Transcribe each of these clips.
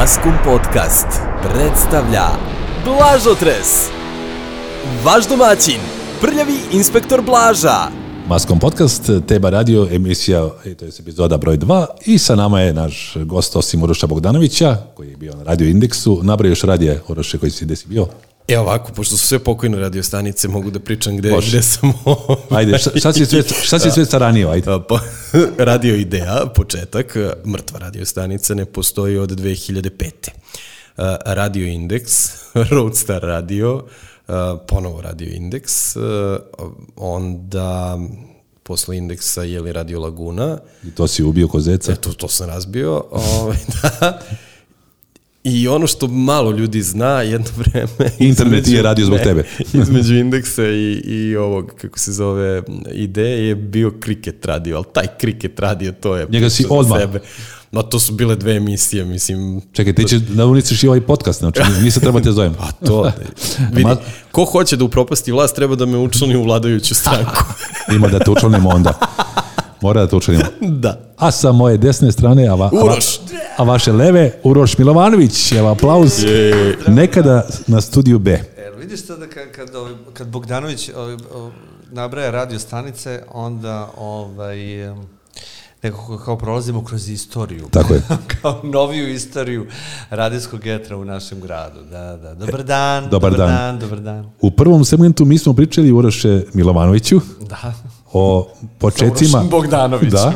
Maskum Podcast predstavlja Blažotres Vaš domaćin, prljavi inspektor Blaža Maskom podcast, Teba radio, emisija, e, to je epizoda broj 2 i sa nama je naš gost osim Uroša Bogdanovića, koji je bio na radio indeksu. Nabrao još radije, Uroše, koji si gde si bio? Evo ovako, pošto su sve pokojne radio stanice, mogu da pričam gde, Može. gde sam... ovaj, Ajde, šta, šta si sve, šta si sve staranio, ajde. a, po- radio Ideja, početak, mrtva radio stanica, ne postoji od 2005. A, Radio Indeks, Roadstar radio, ponovo Radio Indeks, a, onda posle Indeksa je li Radio Laguna, I to si ubio kozeca. Eto, to sam razbio. Ovaj, da. I ono što malo ljudi zna jedno vreme... Internet je radio zbog tebe. između indeksa i, i ovog, kako se zove, ideje je bio kriket radio, ali taj kriket radio, to je... Njega si odmah. Sebe. Ma to su bile dve emisije, mislim... Čekaj, ti ćeš da uništiš i ovaj podcast, znači nisam treba te zovem. A to, vidi, ko hoće da upropasti vlast, treba da me učlani u vladajuću stranku. Ima da te učlanimo onda. Mora da te učlanimo. da. A sa moje desne strane, a, va, a, va- a vaše leve, Uroš Milovanović. Evo aplauz. Nekada na studiju B. Jer vidiš to da kad, kad, kad Bogdanović nabraja radio stanice, onda ovaj, nekako kao prolazimo kroz istoriju. Tako je. kao noviju istoriju radijskog etra u našem gradu. Da, da. Dobar dan, Dobar dan. dan, dobar dan. U prvom segmentu mi smo pričali Uroše Milovanoviću Da. O početcima. Urošem Bogdanovićem. Da.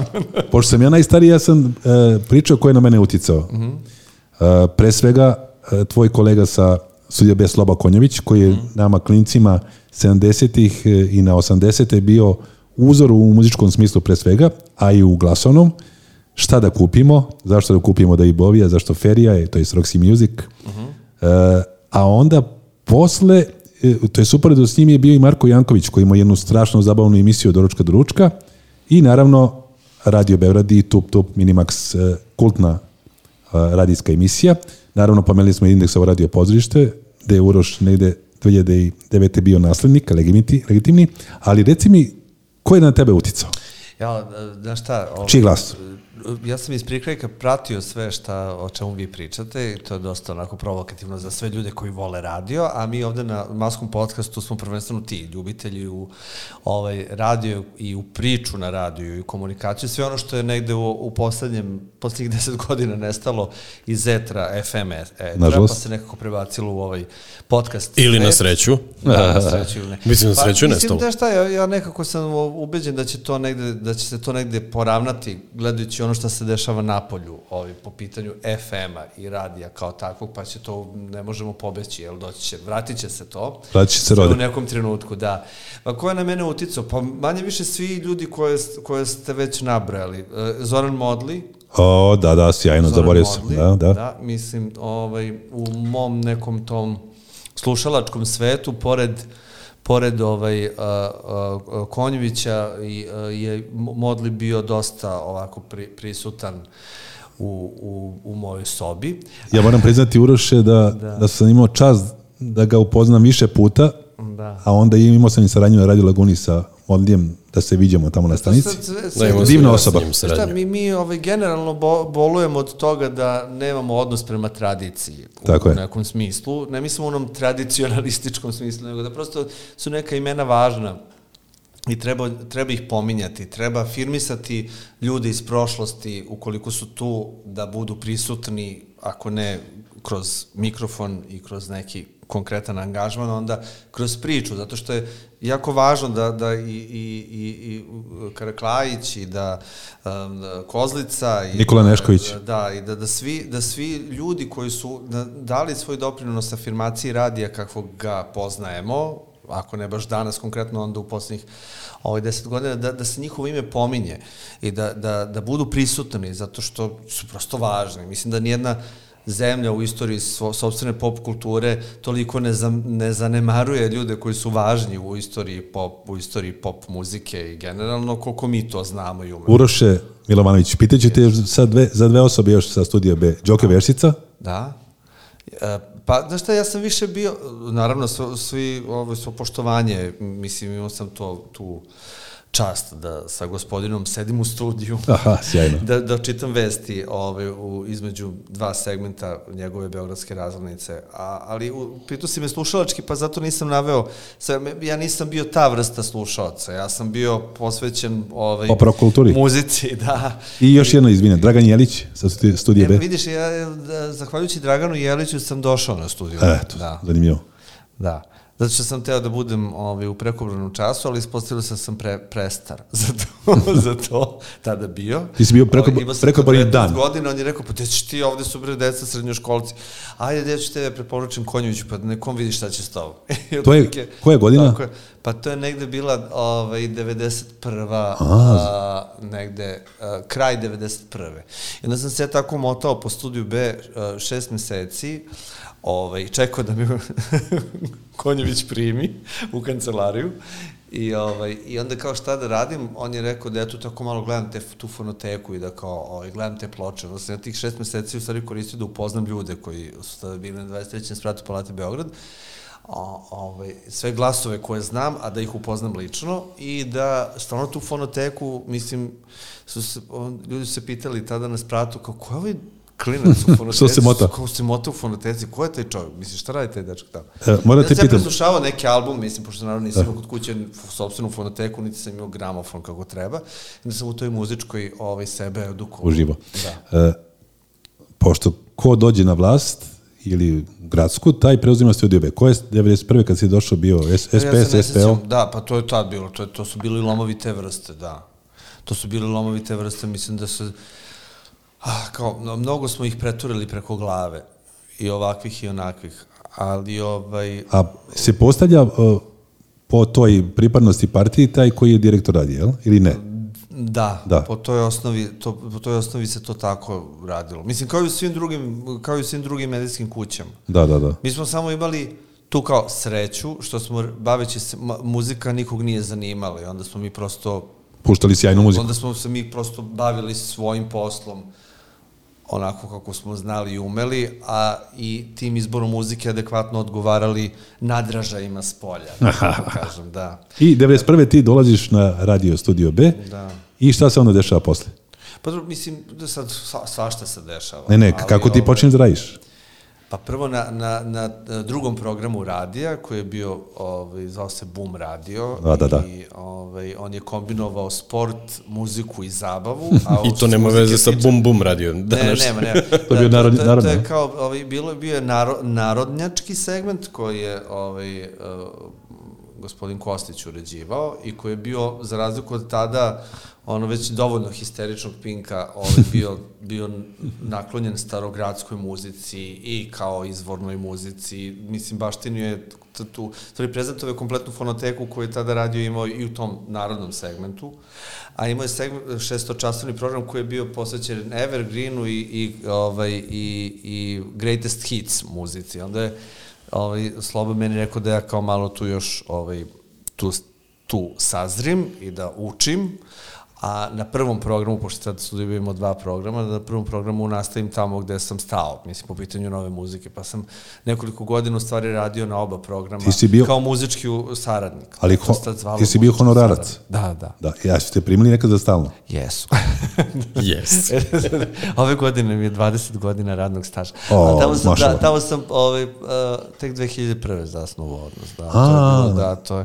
Pošto sam ja najstariji, ja sam e, pričao ko je na mene uticao. E, pre svega, e, tvoj kolega sa Sudija B. Sloba Konjović, koji je nama klincima 70-ih e, i na 80-te bio uzor u muzičkom smislu pre svega, a i u glasovnom. Šta da kupimo, zašto da kupimo da i Bovija, zašto Ferija, je, to je Roxy Music. E, a onda posle, e, to je super da s njim je bio i Marko Janković koji ima jednu strašno zabavnu emisiju Doručka do ručka i naravno Radio Beograd i Tup Tup Minimax e, kultna e, radijska emisija. Naravno pomenuli smo indeksovo radio pozorište gde je Uroš negde 2009. bio naslednik, legitimni, legitimni, ali reci mi, ko je na tebe uticao? Ja, znaš šta? Ovaj, Čiji glas? Ja sam iz prikrajka pratio sve šta, o čemu vi pričate i to je dosta onako provokativno za sve ljude koji vole radio, a mi ovde na Maskom podcastu smo prvenstveno ti, ljubitelji u ovaj, radio i u priču na radiju i u komunikaciju, sve ono što je negde u, u poslednjem, poslednjih deset godina nestalo iz etra, FM etra, pa se nekako prebacilo u ovaj podcast. Ili na sreću. Da, na sreću ili ne. Mislim, na sreću je pa, nestalo. Mislim da šta, ja, ja nekako sam ubeđen da će to negde, da će se to negde poravnati, gledajući ono što se dešava na polju, ovaj, po pitanju FM-a i radija kao takvog, pa će to, ne možemo pobeći, jel, doći će, vratit će se to. Vratit će se rode. U nekom trenutku, da. Pa ko je na mene uticao? Pa manje više svi ljudi koje, koje ste već nabrali. E, Zoran Modli, O, da, da, sjajno, Zoran zaborio sam. Da, da. da. mislim, ovaj, u mom nekom tom slušalačkom svetu, pored pored ovaj a, a, Konjevića i a, je Modli bio dosta ovako pri, prisutan u, u, u mojoj sobi. Ja moram priznati Uroše da, da. sam imao čast da ga upoznam više puta, Da. a onda imao sam i saradnju na Radio Laguni sa Modlijem da se viđemo tamo na stanici. Sad sve- Da, sve- Divna osoba. Šta, mi, mi ovaj, generalno bo, bolujemo od toga da nemamo odnos prema tradiciji u, Tako je. nekom smislu. Ne mislim u onom tradicionalističkom smislu, nego da prosto su neka imena važna i treba, treba ih pominjati, treba firmisati ljude iz prošlosti ukoliko su tu da budu prisutni, ako ne kroz mikrofon i kroz neki konkretan angažman, onda kroz priču, zato što je jako važno da, da i, i, i, i Karaklajić i da um, Kozlica i Nikola da- Nešković. Da, i da, da, svi, da svi ljudi koji su da, dali svoj doprinos afirmaciji radija kakvog ga poznajemo, ako ne baš danas konkretno, onda u poslednjih ovaj, deset godina, da, da se njihovo ime pominje i da, da, da budu prisutni, zato što su prosto važni. Mislim da nijedna zemlja u istoriji svo, sobstvene pop kulture toliko ne, zam, ne zanemaruje ljude koji su važni u istoriji pop, u istoriji pop muzike i generalno koliko mi to znamo i umemo. Uroše Milovanović, pitaću te još za dve, za dve osobe još sa studija B. Đoke Vešica, Da. E, pa, znaš šta, ja sam više bio, naravno, svi, svi ovo svo poštovanje, mislim, imao sam to, tu, čast da sa gospodinom sedim u studiju, Aha, sjajno. da, da čitam vesti ove, u, između dva segmenta njegove beogradske razglednice. A, ali u, pitao si me slušalački, pa zato nisam naveo, sa, ja nisam bio ta vrsta slušalca, ja sam bio posvećen ovaj, muzici, da. I još jedno, izvine, Dragan Jelić sa studi- studije E, B. vidiš, ja, da, zahvaljujući Draganu Jeliću sam došao na studiju. Eto, da, zanimljivo. da. Zato što sam teo da budem ovaj, u prekobranom času, ali ispostavilo se da sam pre, prestar za to, za to tada bio. Ti si bio preko- Ovaj, prekobrani 19 dan. godina, on je rekao, pa te ćeš ti ovde su bre deca srednjoškolci. Ajde, ja ću tebe preporučim Konjoviću, pa nekom vidi šta će s tobom. To je- koja godina? Tako je. Pa to je negde bila ovaj, 91. A, negde, a, kraj 91. I onda sam se ja tako motao po studiju B a, šest meseci, ovaj, čekao da mi Konjević primi u kancelariju I, ovaj, I onda kao šta da radim, on je rekao da ja tu tako malo gledam te, tu fonoteku i da kao ovaj, gledam te ploče. Onda sam ja tih šest meseci u stvari koristio da upoznam ljude koji su tada bili na 23. spratu Palate Beograd. O, ovaj, sve glasove koje znam, a da ih upoznam lično i da stvarno tu fonoteku, mislim, su se, on, ljudi su se pitali tada na spratu, kao ko je ovaj klinac u fonoteci? Što se mota? Kao se mota u fonoteci, ko je taj čovjek? Mislim, šta radi taj dečak tamo? E, moram te ja sam pitam. preslušavao neki album, mislim, pošto naravno nisam imao kod kuće sobstvenu fonoteku, niti sam imao gramofon kako treba. Da sam u toj muzičkoj ovaj, sebe edukovao. Uživo. Da. E, pošto ko dođe na vlast ili gradsku, taj preuzima studio B. Ko je 91. kad si došao bio? S, Ja SPS, ne SPO? sjećam, Da, pa to je tad bilo, to, je, to su bili lomovi te vrste, da. To su bili lomovi te vrste, mislim da se, ah, kao, no, mnogo smo ih preturili preko glave, i ovakvih i onakvih, ali ovaj, A se postavlja e, po toj pripadnosti partiji taj koji je direktor radi, jel? Ili ne? Da, Da. Po, toj osnovi, to, po toj osnovi se to tako radilo. Mislim, kao i u svim drugim, kao i u svim drugim medijskim kućama. Da, da, da. Mi smo samo imali tu kao sreću, što smo, baveći se, muzika nikog nije zanimala i onda smo mi prosto, Puštali sjajnu muziku. onda smo se mi prosto bavili svojim poslom onako kako smo znali i umeli, a i tim izborom muzike adekvatno odgovarali nadražajima s polja, da kažem, da. I 91. ti dolaziš na radio studio B Da. i šta se onda dešava posle? Pa mislim da sad sva, svašta se dešava. Ne, ne, kako ti ovaj, počneš da radiš? Pa prvo na, na, na drugom programu radija koji je bio, ovaj, zvao se Boom Radio. Da, da, da. I ovaj, on je kombinovao sport, muziku i zabavu. A I to nema veze sa tiče- Bum Bum radio. Ne, Danas. nema, nema. To je bio narod- to, narodno, to je kao, ovaj, bilo, bio je naro, narodnjački segment koji je ovaj, uh, gospodin Kostić uređivao i koji je bio, za razliku od tada, ono već dovoljno histeričnog pinka, ovaj, bio, bio naklonjen starogradskoj muzici i kao izvornoj muzici. Mislim, baštinio je tu, stvari prezentovao je kompletnu fonoteku koju je tada radio imao i u tom narodnom segmentu, a imao je segment, šestočasovni program koji je bio posvećen Evergreenu i, i, ovaj, i, i Greatest Hits muzici. Onda je ovaj, Slobo meni rekao da ja kao malo tu još ovaj, tu, tu sazrim i da učim, a na prvom programu, pošto sad studijujemo dva programa, da na prvom programu nastavim tamo gde sam stao, mislim, po pitanju nove muzike, pa sam nekoliko godina u stvari radio na oba programa, Ti si bio- kao muzički saradnik. Ali To ho- ti si bio honorarac? saradnik. Da, da. Da, ja su te primili nekad za stalno. Jesu. Yes. Ove godine mi je 20 godina radnog staža. O, A tamo sam, mašala. da, tamo sam ovaj, uh, tek 2001. zasnovao odnos. Da, to A. je bilo, da, to je,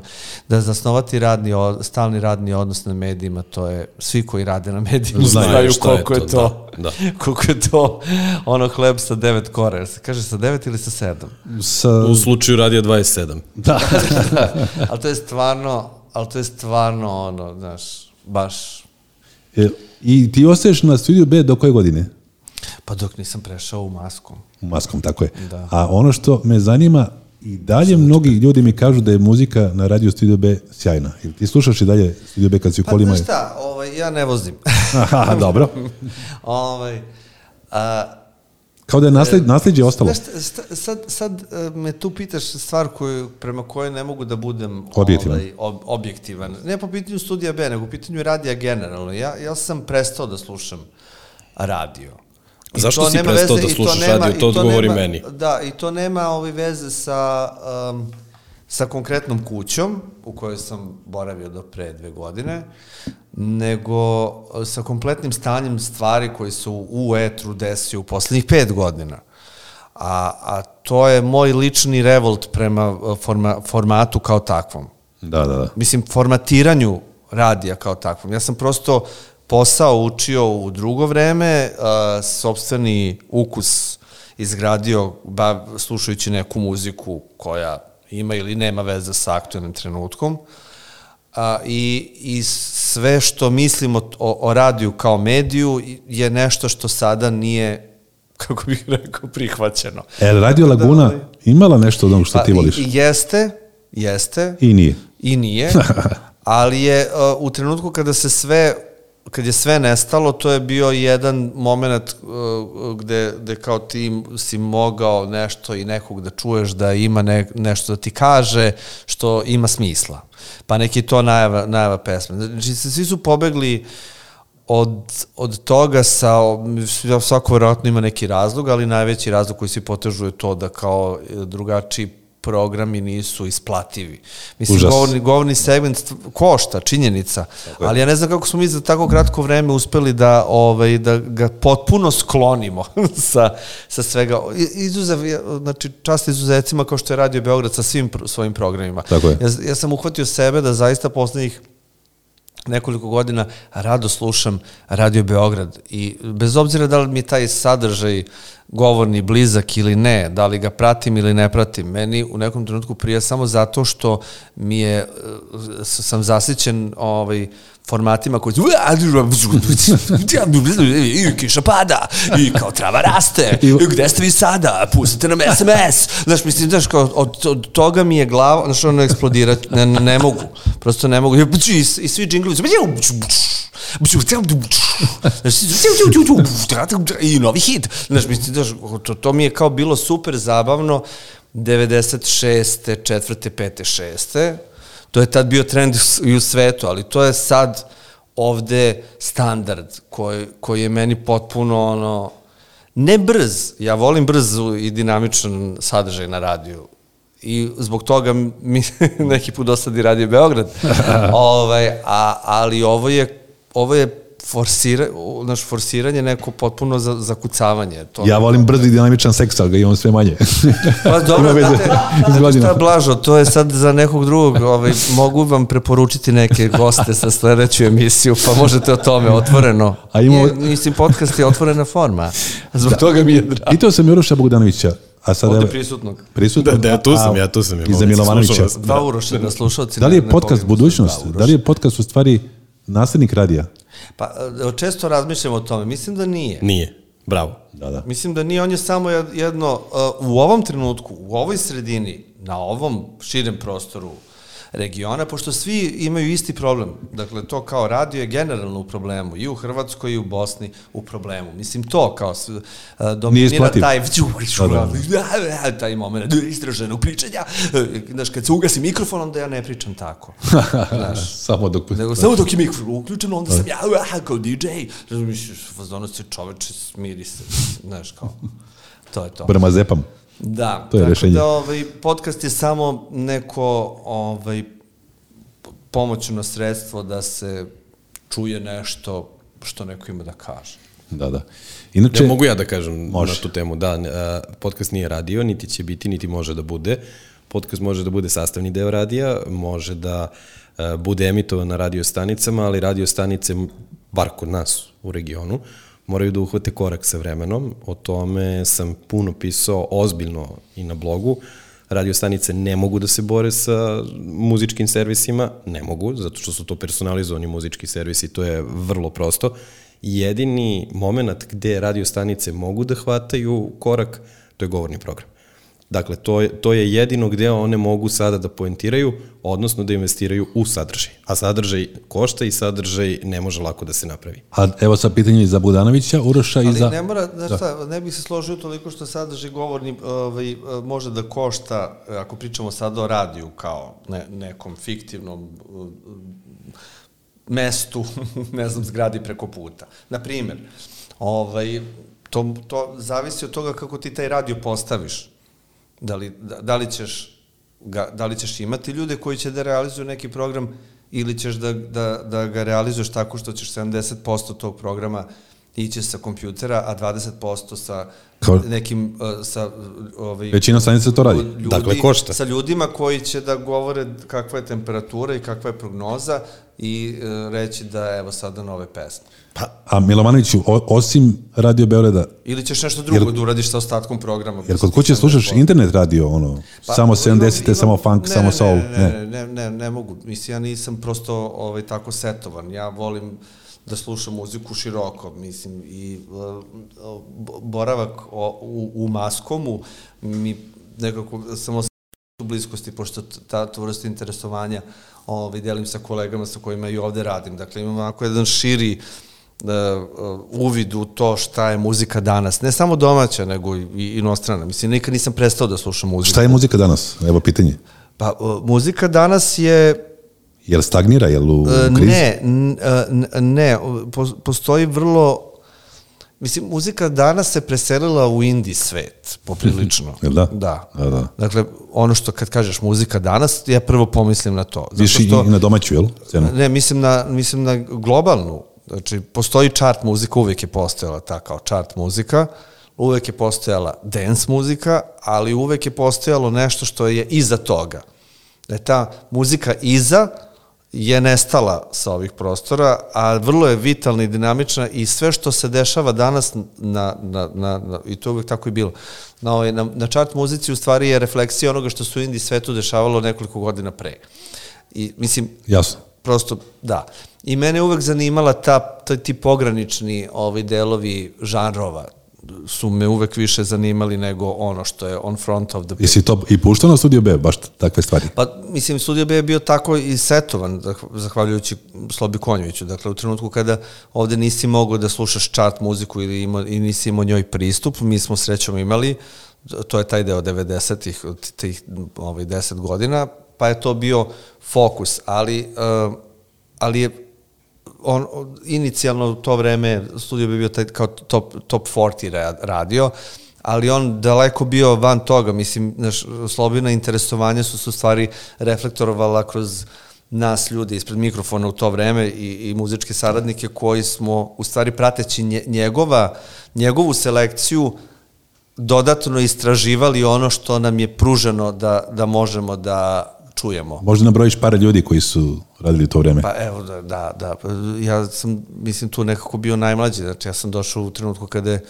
da zasnovati radni, stalni radni odnos na medijima, to je, svi koji rade na medijima Znaju znaju šta je koliko je to, to, da, da. koliko je to ono hleb sa devet kora. Jel se kaže sa devet ili sa sedam? Sa, U slučaju radija 27. da. ali to je stvarno, ali to je stvarno ono, znaš, baš E, I ti ostaješ na studiju B do koje godine? Pa dok nisam prešao u masku. U maskom, tako je. Da. A ono što me zanima, i dalje mnogi ljudi mi kažu da je muzika na radio Studio B sjajna. Ili ti slušaš i dalje Studio B kad si u Pa kolima? znaš šta, ovaj, ja ne vozim. Aha, dobro. ovaj, a, Kao da je nasled, nasljeđe ostalo. Znaš, šta- sad, sad e, me tu pitaš stvar koju, prema kojoj ne mogu da budem Objektivan. Ovaj, ob, objektivan. Ne po pitanju studija B, nego po pitanju radija generalno. Ja, ja sam prestao da slušam radio. I Zašto to si prestao veze- da to slušaš nema- radio? i To odgovori nema- meni. Da, i to nema ovaj veze sa... Um, sa konkretnom kućom u kojoj sam boravio do pre dve godine, nego sa kompletnim stanjem stvari koji su u etru desio u poslednjih pet godina. A, a to je moj lični revolt prema forma, formatu kao takvom. Da, da, da. Mislim, formatiranju radija kao takvom. Ja sam prosto posao učio u drugo vreme, uh, sobstveni ukus izgradio ba, slušajući neku muziku koja ima ili nema veze sa aktualnim trenutkom. A, i, I sve što mislim o, o, radiju kao mediju je nešto što sada nije kako bih rekao, prihvaćeno. E, Radio Laguna da, imala nešto od onog što pa, ti voliš? Jeste, jeste. I nije. I nije, ali je uh, u trenutku kada se sve kad je sve nestalo, to je bio jedan moment uh, gde, gde kao ti si mogao nešto i nekog da čuješ da ima ne, nešto da ti kaže što ima smisla. Pa neki to najava, najava pesme. Znači, svi su pobegli od, od toga sa, svako vjerojatno ima neki razlog, ali najveći razlog koji se potežuje to da kao drugačiji programi nisu isplativi. Mislim, Užas. govorni, govorni segment košta, činjenica, tako ali ja ne znam kako smo mi za tako kratko vreme uspeli da, ovaj, da ga potpuno sklonimo sa, sa svega. Izuzev, znači, čast izuzecima kao što je Radio Beograd sa svim svojim programima. Tako je. Ja, ja sam uhvatio sebe da zaista poslednjih nekoliko godina rado slušam Radio Beograd i bez obzira da li mi taj sadržaj govorni blizak ili ne, da li ga pratim ili ne pratim, meni u nekom trenutku prija samo zato što mi je, eh, sam zasićen ovaj, formatima koji su i kiša pada i kao trava raste i gde ste vi sada pustite nam SMS znaš mislim znaš kao od, od toga mi je glava znaš ono eksplodira ne, ne, mogu prosto ne mogu i, i, i svi džingli i novi hit znaš mislim znaš to, to mi je kao bilo super zabavno 96. četvrte, pete, šeste to je tad bio trend i u svetu, ali to je sad ovde standard koji, koji je meni potpuno ono, ne brz, ja volim brz i dinamičan sadržaj na radiju, i zbog toga mi neki put dosadi radio Beograd. ovaj, a, ali ovo je, ovo je forsira, naš forsiranje neko potpuno za, zakucavanje. To ja volim brzi dinamičan seks, ali ga imam sve manje. pa dobro, znate, znate šta je blažo, to je sad za nekog drugog, ovaj, mogu vam preporučiti neke goste sa sledeću emisiju, pa možete o tome otvoreno. A imamo... Je, mislim, podcast je otvorena forma, zbog da. toga mi je drago. Pitao sam Juroša Bogdanovića, a sad Ovde prisutnog. Prisutnog? Da, da, ja tu sam, ja tu sam. I za Milovanovića. Dva uroša na slušalci. Da li je podcast budućnost? Da li je podcast u stvari naslednik radija? Pa, e, često razmišljam o tome. Mislim da nije. Nije. Bravo. Da, da. Mislim da nije, on je samo jedno, uh, u ovom trenutku, u ovoj sredini, na ovom širem prostoru, regiona, pošto svi imaju isti problem. Dakle, to kao radio je generalno u problemu. I u Hrvatskoj i u Bosni u problemu. Mislim, to kao uh, dominira taj da, da. taj moment istraženog pričanja. Znaš, kad se ugasi mikrofon, onda ja ne pričam tako. Znaš, samo dok... Nego, samo dok je mikrofon uključen, onda sam ja kao DJ. Razumiješ, fazonu se čoveče, smiri se. Znaš, kao... To je to. Prema zepam. Da, to je tako rešenje. da ovaj, podcast je samo neko ovaj, pomoćno sredstvo da se čuje nešto što neko ima da kaže. Da, da. Inače, ja, mogu ja da kažem može. na tu temu. Da, podcast nije radio, niti će biti, niti može da bude. Podcast može da bude sastavni deo radija, može da bude emitovan na radio stanicama, ali radio stanice, bar kod nas u regionu, moraju da uhvate korak sa vremenom. O tome sam puno pisao ozbiljno i na blogu. Radio stanice ne mogu da se bore sa muzičkim servisima, ne mogu, zato što su to personalizovani muzički servisi, to je vrlo prosto. Jedini moment gde radio stanice mogu da hvataju korak, to je govorni program. Dakle, to je, to je jedino gde one mogu sada da poentiraju, odnosno da investiraju u sadržaj. A sadržaj košta i sadržaj ne može lako da se napravi. A evo sa pitanje za Budanovića, Uroša i za... Ali ne mora, znaš da. šta, ne bih se složio toliko što sadržaj govorni ovaj, može da košta, ako pričamo sad o radiju kao ne, nekom fiktivnom mestu, ne znam, zgradi preko puta. Na primer, ovaj, to, to zavisi od toga kako ti taj radio postaviš Da li, da, da li ćeš ga, da li ćeš imati ljude koji će da realizuju neki program ili ćeš da, da, da ga realizuješ tako što ćeš 70% tog programa ići sa kompjutera, a 20% sa Kao- nekim, uh, sa, ovaj, Većina stanica to radi. ljudi, Dakle, košta. Sa ljudima koji će da govore kakva je temperatura i kakva je prognoza i uh, reći da evo sada nove pesme. A Milovanoviću, o- osim Radio Beograda, Ili ćeš nešto drugo da uradiš sa ostatkom programa. jer kod kuće slušaš internet radio, ono, samo 70-te, samo funk, Pa, ne, samo ne, soul, Ne, ne, ne, ne, ne mogu. Mislim, ja nisam prosto ovaj, tako setovan. Ja volim da slušam muziku široko, mislim, i uh, boravak o, u, u Maskomu mi nekako samo u bliskosti, pošto ta vrstu interesovanja ovaj, delim sa kolegama sa kojima i ovde radim. Dakle, imam onako jedan širi uh, uh, uvid u to šta je muzika danas. Ne samo domaća, nego i, i inostrana. Mislim, nikad nisam prestao da slušam muziku. Šta je muzika danas? Evo pitanje. Pa, uh, muzika danas je Jel stagnira, jel u E, krizi? Ne, e, ne, po- postoji vrlo Mislim, muzika danas se preselila u indie svet, poprilično. Jel da? Da. Da, da. Dakle, ono što kad kažeš muzika danas, ja prvo pomislim na to. Zato Više što, i na domaću, jel? Scenu. ne, mislim na, mislim na globalnu. Znači, postoji chart muzika, uvijek je postojala ta kao chart muzika, uvijek je postojala dance muzika, ali uvijek je postojalo nešto što je iza toga. Da je ta muzika iza je nestala sa ovih prostora, a vrlo je vitalna i dinamična i sve što se dešava danas na, na, na, na i to je uvijek tako i bilo, na, ovaj, na, na chart muzici u stvari je refleksija onoga što se u indie svetu dešavalo nekoliko godina pre. I, mislim, Jasno. prosto, da. I mene uvek zanimala ta, ta, ti pogranični ovi delovi žanrova su me uvek više zanimali nego ono što je on front of the Jesi to i puštao na Studio B, baš takve stvari? Pa, mislim, Studio B je bio tako i setovan, zah- zahvaljujući Slobi Konjoviću. Dakle, u trenutku kada ovde nisi mogao da slušaš chart muziku ili ima, i nisi imao njoj pristup, mi smo srećom imali, to je taj deo 90-ih, od tih ovaj, 10 godina, pa je to bio fokus, ali, uh, ali je on, inicijalno u to vreme studio bi bio taj kao top, top 40 ra- radio, ali on daleko bio van toga, mislim, naš, slobina interesovanja su se u stvari reflektorovala kroz nas ljudi ispred mikrofona u to vreme i, i muzičke saradnike koji smo u stvari prateći nje, njegova, njegovu selekciju dodatno istraživali ono što nam je pruženo da, da možemo da čujemo. Možda nabrojiš par ljudi koji su radili u to vreme. Pa evo, da, da, da. Ja sam, mislim, tu nekako bio najmlađi. Znači, ja sam došao u trenutku kada je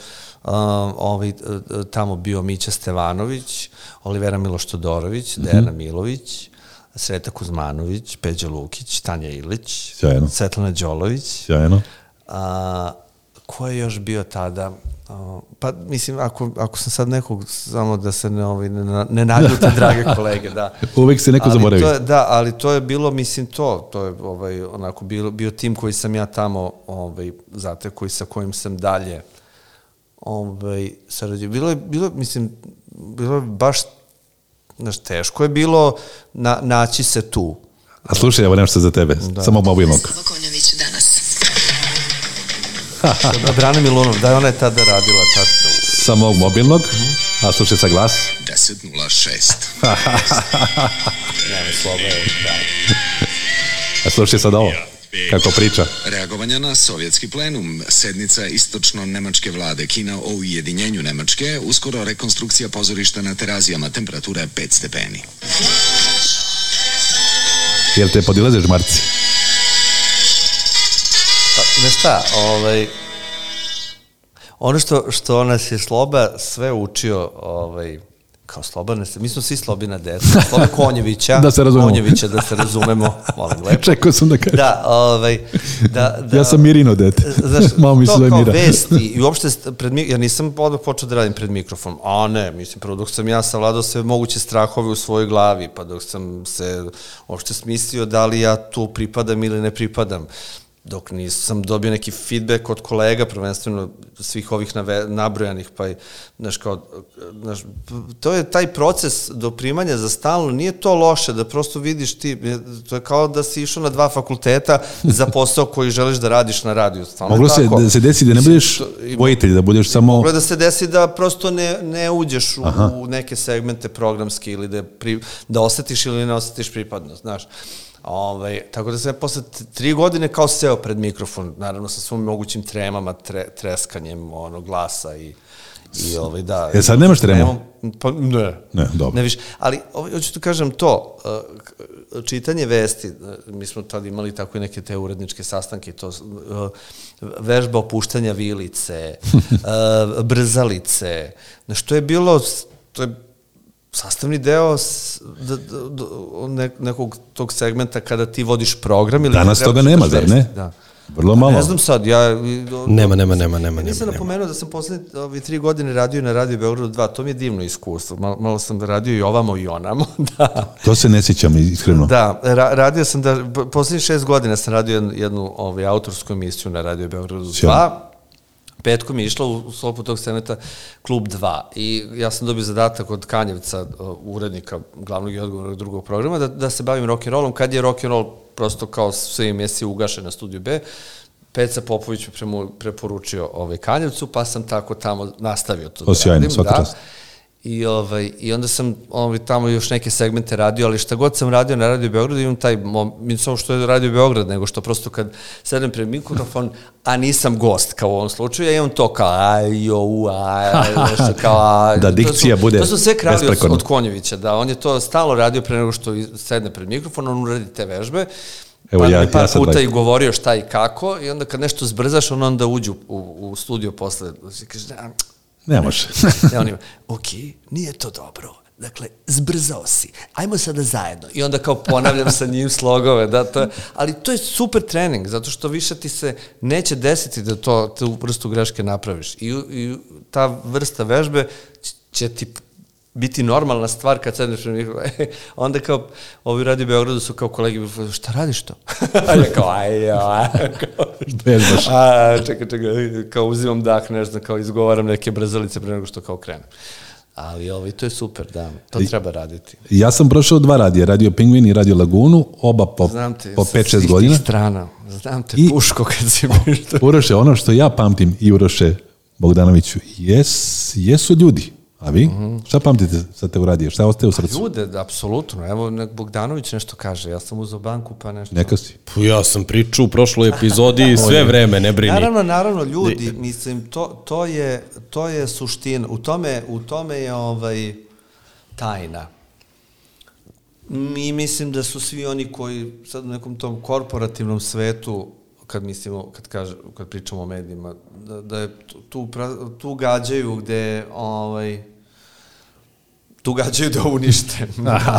um, ovaj, uh, tamo bio Mića Stevanović, Olivera Miloš Todorović, Dejana Milović, Sreta Kuzmanović, Peđa Lukić, Tanja Ilić, Sjajno. Svetlana Đolović. Sjajno. A, ko je još bio tada? Pa, mislim, ako, ako sam sad nekog, samo da se ne, ovaj, ne, ne naljute, drage kolege, da. Uvek se neko ali zaboravi. To je, da, ali to je bilo, mislim, to, to je ovaj, onako bilo, bio tim koji sam ja tamo ovaj, zateko i sa kojim sam dalje ovaj, sarađio. Bilo je, bilo, mislim, bilo je baš, znaš, teško je bilo na, naći se tu. A slušaj, evo nešto za tebe, Da. samo mobilnog. Danas. Brana Milunov, da je ona je tada radila tačno. Samo mobilnog, a slušaj sa glas. 10.06. Nema slova, da. A slušaj sad ovo, kako priča. Reagovanja na sovjetski plenum, sednica istočno-nemačke vlade, Kina o ujedinjenju Nemačke, uskoro rekonstrukcija pozorišta na terazijama, temperatura je 5 stepeni. Jel te podilaze žmarci? Znaš šta, ovaj, ono što, što nas je Sloba sve učio, ovaj, kao Sloba, ne, mi smo svi Slobina deca, Sloba Konjevića, Da se razumemo. Konjevića, da se razumemo, molim lepo. Čekao sam da kažem. Da, ovaj, da, da, Ja sam Mirino dete. Znaš, Mama mi se to zove kao Mira. vesti i uopšte pred, ja nisam odmah počeo da radim pred mikrofonom, a ne, mislim, prvo dok sam ja savladao sve moguće strahove u svojoj glavi, pa dok sam se uopšte smislio da li ja tu pripadam ili ne pripadam. Dok nisam dobio neki feedback od kolega, prvenstveno svih ovih nave, nabrojanih, pa i, znaš, kao, znaš, to je taj proces doprimanja za stalno, nije to loše da prosto vidiš ti, to je kao da si išao na dva fakulteta za posao koji želiš da radiš na radiju. Stvarno Moglo se, tako. da se desi da ne budeš vojitelj, da budeš samo... Moglo da se desi da prosto ne, ne uđeš u, u neke segmente programske ili da, pri, da osetiš ili ne osetiš pripadnost, znaš. Ovaj, tako da sam ja posle tri godine kao seo pred mikrofon, naravno sa svom mogućim tremama, tre, treskanjem ono, glasa i, i ovaj, da. E, sad nemaš tremu? Tremom, Pa ne. Ne, dobro. Ne više. Ali, ovaj, hoću ti kažem to, čitanje vesti, mi smo tad imali tako i neke te uredničke sastanke, to, vežba opuštanja vilice, brzalice, što je bilo, to je sastavni deo s, da, da, da, ne, nekog tog segmenta kada ti vodiš program ili Danas toga da nema, čitaš zar ne? Da. Vrlo malo. Ne znam sad, ja... Nema, nema, nema, nema, Nisam nema, napomenuo da sam poslednje ove tri godine radio na Radio Beogradu 2, to mi je divno iskustvo. Malo, malo sam radio i ovamo i onamo, da. To se ne sjećam iskreno. Da, ra radio sam da, poslednjih šest godina sam radio jednu, jednu ovaj, autorsku emisiju na Radio Beogradu 2. Sjajno. Petkom je išla u, u slopu tog seneta Klub 2 i ja sam dobio zadatak od Kanjevca, uh, urednika glavnog i odgovornog drugog programa, da, da se bavim rock'n'rollom, kad je rock'n'roll prosto kao sve emisije ugašen na studiju B, Peca Popović premu, preporučio ovaj Kanjevcu, pa sam tako tamo nastavio to O, sjajno, svaka da. čast. I, ovaj, I onda sam ovaj, tamo još neke segmente radio, ali šta god sam radio na Radio Beogradu, imam taj, mom, mi samo što je Radio Beograd, nego što prosto kad sedem pred mikrofon, a nisam gost, kao u ovom slučaju, ja imam to kao ajo, u, a, nešto kao a, Da dikcija to su, bude To su sve krali od, od Konjevića, da, on je to stalno radio pre nego što sedne pred mikrofon, on uradi te vežbe, Evo, pa ja- par ja puta i govorio šta i kako, i onda kad nešto zbrzaš, on onda uđe u, u, u studio posle, kaže, da, Ne može. ja on ima, ok, nije to dobro. Dakle, zbrzao si. Ajmo sada zajedno. I onda kao ponavljam sa njim slogove. Da, to je, ali to je super trening, zato što više ti se neće desiti da to, tu vrstu greške napraviš. I, i ta vrsta vežbe će ti biti normalna stvar kad sedneš pred mikrofon. onda kao, ovi radi u Beogradu su kao kolegi, šta radiš to? A ja kao, aj, aj, Vežbaš. A, čekaj, čekaj, kao uzimam dah, ne znam, kao izgovaram neke brzalice pre nego što kao krenem. Ali ovaj, to je super, da, to treba raditi. Ja sam prošao dva radija, Radio Pingvin i Radio Lagunu, oba po, Znam te, po sa 5-6 svih godina. strana. Znam te I- puško kad si bio. Uroše, ono što ja pamtim i Uroše Bogdanoviću, jes, jesu ljudi. A vi? Mhm. Šta pamtite sa te u radije? Šta ostaje u srcu? Ljude, da, apsolutno. Evo, nek Bogdanović nešto kaže. Ja sam uzao banku, pa nešto. Neka si. Pu, Ja sam pričao u prošloj epizodi sve vreme, ne brini. Naravno, naravno, ljudi, mislim, to, to, je, to je suština. U tome, u tome je ovaj, tajna. Mi mislim da su svi oni koji sad u nekom tom korporativnom svetu, kad mislimo, kad, kaže, kad pričamo o medijima, da, da je tu, tu gađaju gde, ovaj, tu gađaju da unište.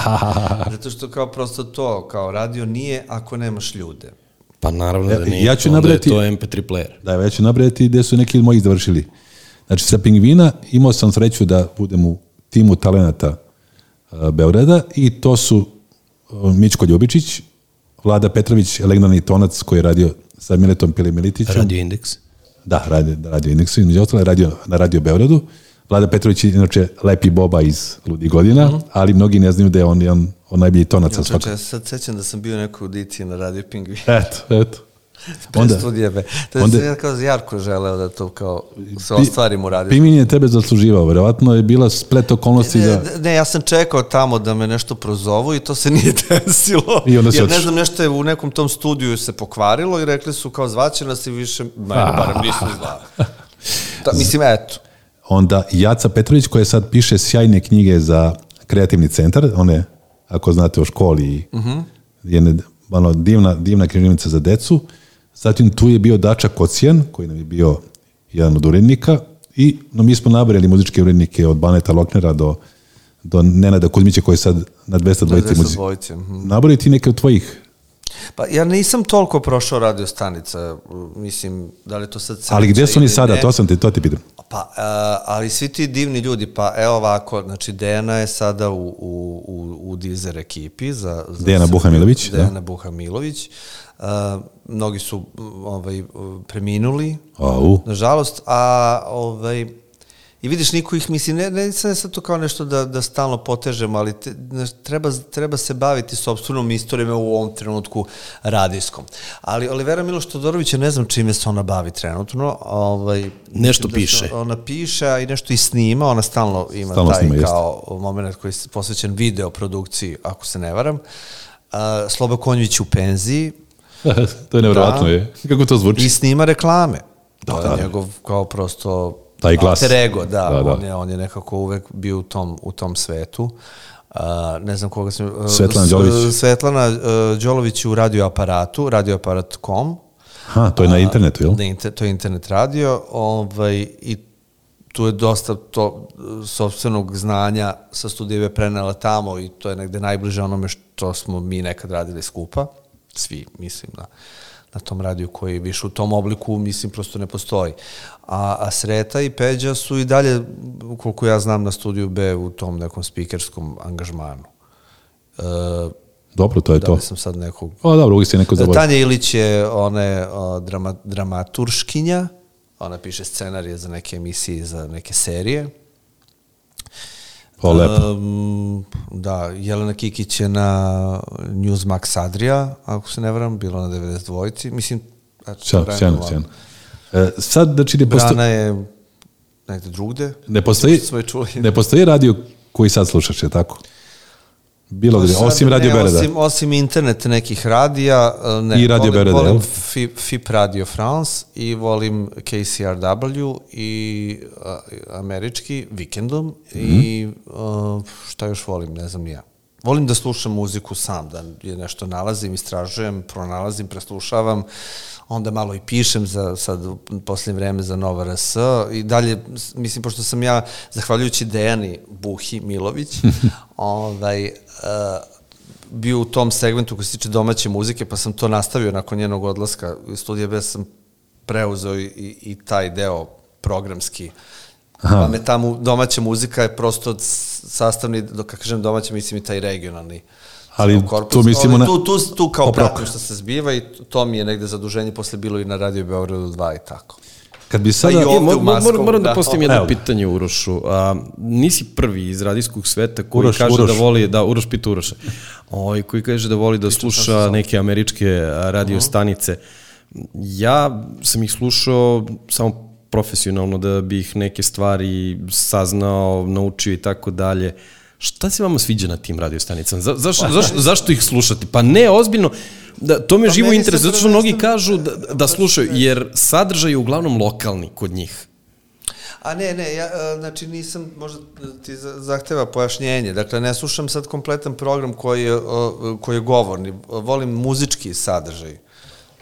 Zato što kao prosto to, kao radio nije ako nemaš ljude. Pa naravno Ja- da nije. ja ću je to MP3 player. Da, ja ću nabrajati gde su neki od mojih završili. Znači, sa Pingvina imao sam sreću da budem u timu talenata uh, Beograda i to su uh, Mičko Ljubičić, Vlada Petrović, legnani tonac koji je radio sa Miletom Pilimilitićem. Radio Index. Da, radio, radio Indeksu, između ostalo je radio na Radio Beogradu. Vlada Petrović je inače lepi boba iz Ludi godina, Mhm. ali mnogi ne znaju da je on jedan od najboljih tonaca Ja, čoče, ja se sad sećam da sam bio u nekoj audiciji na Radio Pingvi. Eto, eto. Onda, Onda, studije be. To je onda- ja kao Jarko želeo da to kao se ostvarim u radiju. Pimin je tebe zasluživao, verovatno je bila splet okolnosti da... Ne, ne, ja sam čekao tamo da me nešto prozovu i to se nije desilo. I onda si Jer ne znam, nešto je u nekom tom studiju se pokvarilo i rekli su kao zvaće nas i više, mene barem nisu zvali. Ta, mislim, eto. Onda Jaca Petrović koja sad piše sjajne knjige za kreativni centar, one, ako znate o školi, uh -huh. jedne ono, divna, divna književnica za decu. Zatim tu je bio Dača Kocijan, koji nam je bio jedan od urednika i no, mi smo nabrali muzičke urednike od Baneta Loknera do, do Nenada Kuzmića koji je sad na 220 200 muzici. mhm. Nabrali ti neke od tvojih Pa ja nisam toliko prošao radio stanica, mislim, da li je to sad Ali gde su oni sada? ne. To sam te, to te pitam. Pa, uh, ali svi ti divni ljudi, pa evo ovako, znači Dejana je sada u, u, u, u Dizer ekipi. Za, za Dejana Buhamilović, da. Dejana Buhamilović. Uh, mnogi su ovaj, preminuli, Au. nažalost, a ovaj, I vidiš, niko ih misli, ne, ne, ne sad to kao nešto da, da stalno potežemo, ali te, znaš, treba, treba se baviti sobstvenom istorijom u ovom trenutku radijskom. Ali Olivera Miloš Todorovića ne znam čime se ona bavi trenutno. Ovaj, Nešto da piše. Ona piše, a i nešto i snima, ona stalno ima Stalno taj snima, jeste. kao moment koji je posvećen video produkciji, ako se ne varam. Uh, Sloba Konjević u penziji, to je nevjerovatno Da. je. Kako to zvuči? i snima reklame. Da, to je da. njegov kao prosto Taj glas. alter ego, da, Da, da. On, je, on je nekako uvek bio u tom, u tom svetu. Uh, ne znam koga sam... Uh, Svetlana Đolović. Svetlana uh, Đolović u radioaparatu, radioaparat.com. Ha, to je na internetu, jel? Na inter, to je internet radio ovaj, i tu je dosta to sobstvenog znanja sa studijeve prenela tamo i to je negde najbliže onome što smo mi nekad radili skupa. Svi, mislim, na, na tom radiju koji više u tom obliku, mislim, prosto ne postoji. A, a Sreta i Peđa su i dalje, koliko ja znam, na studiju B u tom nekom spikerskom angažmanu. E, Dobro, to je da to. li sam sad nekog O, dobro, uvijek si neko zaboravio. Tanja Ilić je one o, drama, dramaturškinja, ona piše scenarije za neke emisije, za neke serije. O, lepo. Um, da, Jelena Kikić je na Newsmax Adria, ako se ne varam, bilo na 92. Mislim, eto, Sjajno, sjajno. E, sad, znači, ne postoji, Brana je negde drugde. ne postoji, ne postoji radio koji sad slušaš, je tako? Bilo gde, osim Radio ne, Bereda. Osim, osim internet nekih radija, e, ne. I Radio volim, Bereda, Volim? FIP, FIP Radio France i volim KCRW i a, američki vikendom i a, šta još volim, ne znam ja. Volim da slušam muziku sam, da je nešto nalazim, istražujem, pronalazim, preslušavam, onda malo i pišem za sad u posljednje vreme za Nova RS i dalje, mislim, pošto sam ja, zahvaljujući Dejani Buhi Milović, ovaj, bio u tom segmentu koji se tiče domaće muzike, pa sam to nastavio nakon njenog odlaska iz studija B sam preuzeo i, i, taj deo programski. Aha. Pa me ta mu, domaća muzika je prosto sastavni, dok kažem domaća, mislim i taj regionalni Ali korpus. tu mislimo na- Tu, tu, tu kao Oprok. pratim što se zbiva i to mi je negde zaduženje posle bilo i na Radio Beogradu 2 i tako. Kad bi Pa sada... i E, ovde mor, u mor, Maskovu, moram da da. postavim Evo. jedno pitanje Urošu. A, nisi prvi iz radijskog sveta koji Uroš, kaže Uroš. da voli, da, Uroš pita Uroša, ovaj, koji kaže da voli da sluša neke američke radio stanice. Ja sam ih slušao samo profesionalno da bih neke stvari saznao, naučio i tako dalje. Šta se vama sviđa na tim radiostanicama? Za, zašto, zašto, zašto ih slušati? Pa ne, ozbiljno, da, to me Pa živo interesuje, zato što mnogi kažu da, da slušaju, jer sadržaj je uglavnom lokalni kod njih. A ne, ne, ja, e, znači nisam, možda ti za- zahteva pojašnjenje, dakle ne slušam sad kompletan program koji je, koji je govorni, volim muzički sadržaj.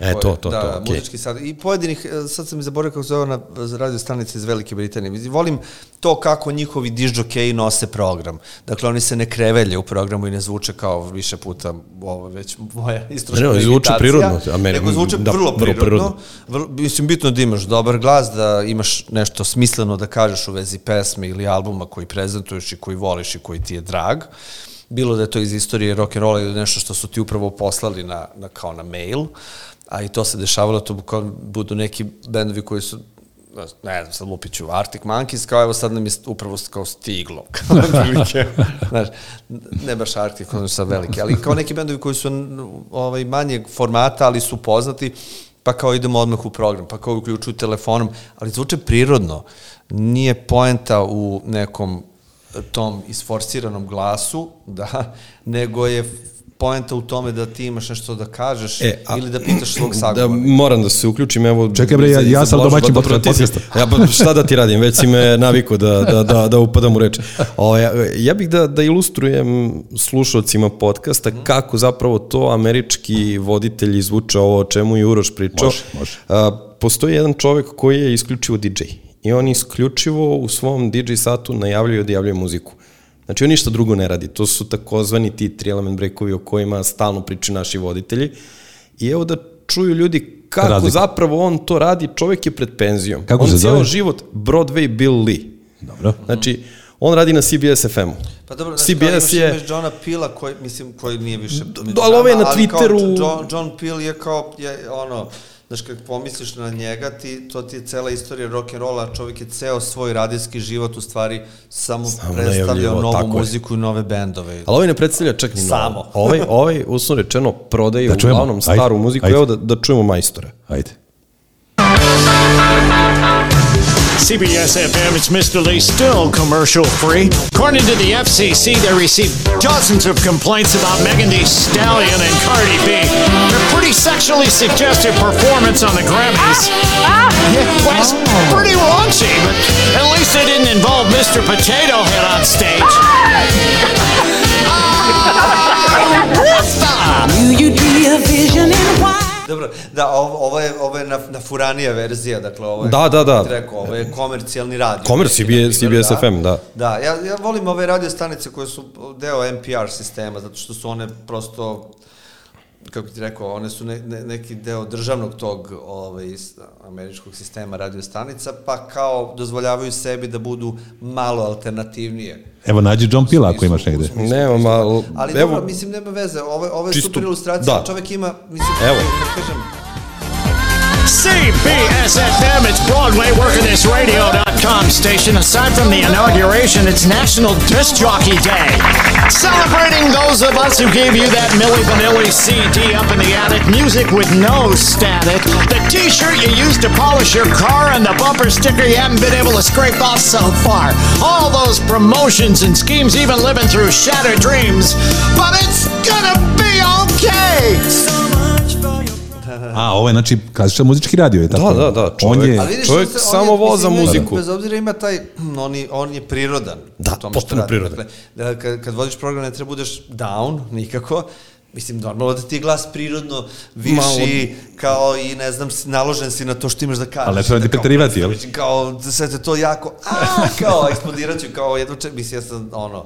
E, Koji- to, to, da, to, okej. muzički sadržaj. I pojedinih, e, sad sam mi zaboravio kako se zove ona radio stanica iz Velike Britanije, volim to kako njihovi dižđokeji nose program. Dakle, oni se ne krevelje u programu i ne zvuče kao više puta ovo već moja istroška Ne, zvuče prirodno, a meni- nego zvuče da, vrlo prirodno. prirodno. Vrlo, mislim, bitno da imaš dobar glas, da imaš nešto smisleno da kažeš u vezi pesme ili albuma koji prezentuješ i koji voliš i koji ti je drag. Bilo da je to iz istorije rock'n'rolla ili nešto što su ti upravo poslali na, na, kao na mail, a i to se dešavalo, to budu neki bendovi koji su ne znam, sad lupiću, Arctic Monkeys, kao evo sad nam je upravo kao stiglo, kao znaš, ne baš Arctic, ono sad veliki, ali kao neki bendovi koji su ovaj, manjeg formata, ali su poznati, pa kao idemo odmah u program, pa kao uključuju telefonom, ali zvuče prirodno, nije poenta u nekom tom isforsiranom glasu, da, nego je poenta u tome da ti imaš nešto da kažeš E, a- ili da pitaš svog Da, sagovornika. moram da se uključim, evo... Čekaj, bre, ja- ja sam domaćin dobro, ti. Ja, pa šta da ti radim, već si me navikao da, da, da, da upadam u reč. O, ja, ja bih da, da ilustrujem slušalcima podcasta kako zapravo to američki voditelji zvuče ovo o čemu je Uroš pričao. Može, može. A, postoji jedan čovek koji je isključivo DJ i on isključivo u svom DJ satu najavljuje i odjavljuje muziku. Znači on ništa drugo ne radi, to su takozvani ti tri element breakovi o kojima stalno pričaju naši voditelji i evo da čuju ljudi kako Razlika. zapravo on to radi, čovjek je pred penzijom. Kako on se život Broadway Bill Lee. Dobro. Znači, on radi na CBS FM-u. Pa dobro, znači, CBS je... imaš Johna Pila koji, mislim, koji nije više... među ali ovaj je na Twitteru- John, John Peel je kao, je, ono, znaš, kad pomisliš na njega, ti, to ti je cela istorija rock'n'rolla, čovjek je ceo svoj radijski život u stvari samo, Samo predstavljao novu muziku i nove bendove. Ali ovaj ne predstavlja čak ni Samo. novo. Ovaj, ovaj, usno rečeno, prodaje Da čujemo. uglavnom Ajde, staru muziku. ajde. Evo da, da čujemo majstora. Ajde. CBS FM, it's Mr. Lee, still commercial free. According to the FCC, they received dozens of complaints about Megan Thee Stallion and Cardi B. Their pretty sexually suggestive performance on the Grammys. Ah, ah. Yeah, was pretty raunchy, but at least it didn't involve Mr. Potato Head on stage. Ah. Knew you'd be a vision in white. Dobro, da, ovo, ovo je, ovo je na, na furanija verzija, dakle ovo je... Da, da, da. Rekao, ovo je komercijalni radio. Komer, Neki, CBS na primjer, CBS FM, da. Da, ja, ja volim ove radio stanice koje su deo NPR sistema, zato što su one prosto kako ti rekao, one su ne, ne, neki deo državnog tog ovaj, američkog sistema radio stanica, pa kao dozvoljavaju sebi da budu malo alternativnije. Evo, nađi John Pila ako imaš negde. Nemam, ali... Ali evo, dobro, mislim, nema veze, ovo, ovo je čisto- super ilustracija, da. čovjek ima, mislim, Evo. da kažem, CBS FM, it's Broadway working this radio.com station. Aside from the inauguration, it's National Disc Jockey Day. Celebrating those of us who gave you that Milli Vanilli CD up in the attic, music with no static, the t shirt you used to polish your car, and the bumper sticker you haven't been able to scrape off so far. All those promotions and schemes, even living through shattered dreams. But it's gonna be okay! A, ovo je, znači, klasičan muzički radio, je tako? Da, da, da, On čovjek- je, Ali vidiš, Čovjek on se- on samo je, voza mislim, muziku. Bez obzira ima taj, on je, on je prirodan. Da, potpuno prirodan. Dakle, da, kad, kad vodiš program ne treba budeš down, nikako. Mislim, normalno da ti je glas prirodno viši, kao i ne znam, si- naložen si na to što imaš da kažeš. Ali ne treba Da preterivati, jel? Kao, da sve te to jako, a, kao, eksplodirat ću, kao jedno ček, mislim, ja sam, ono,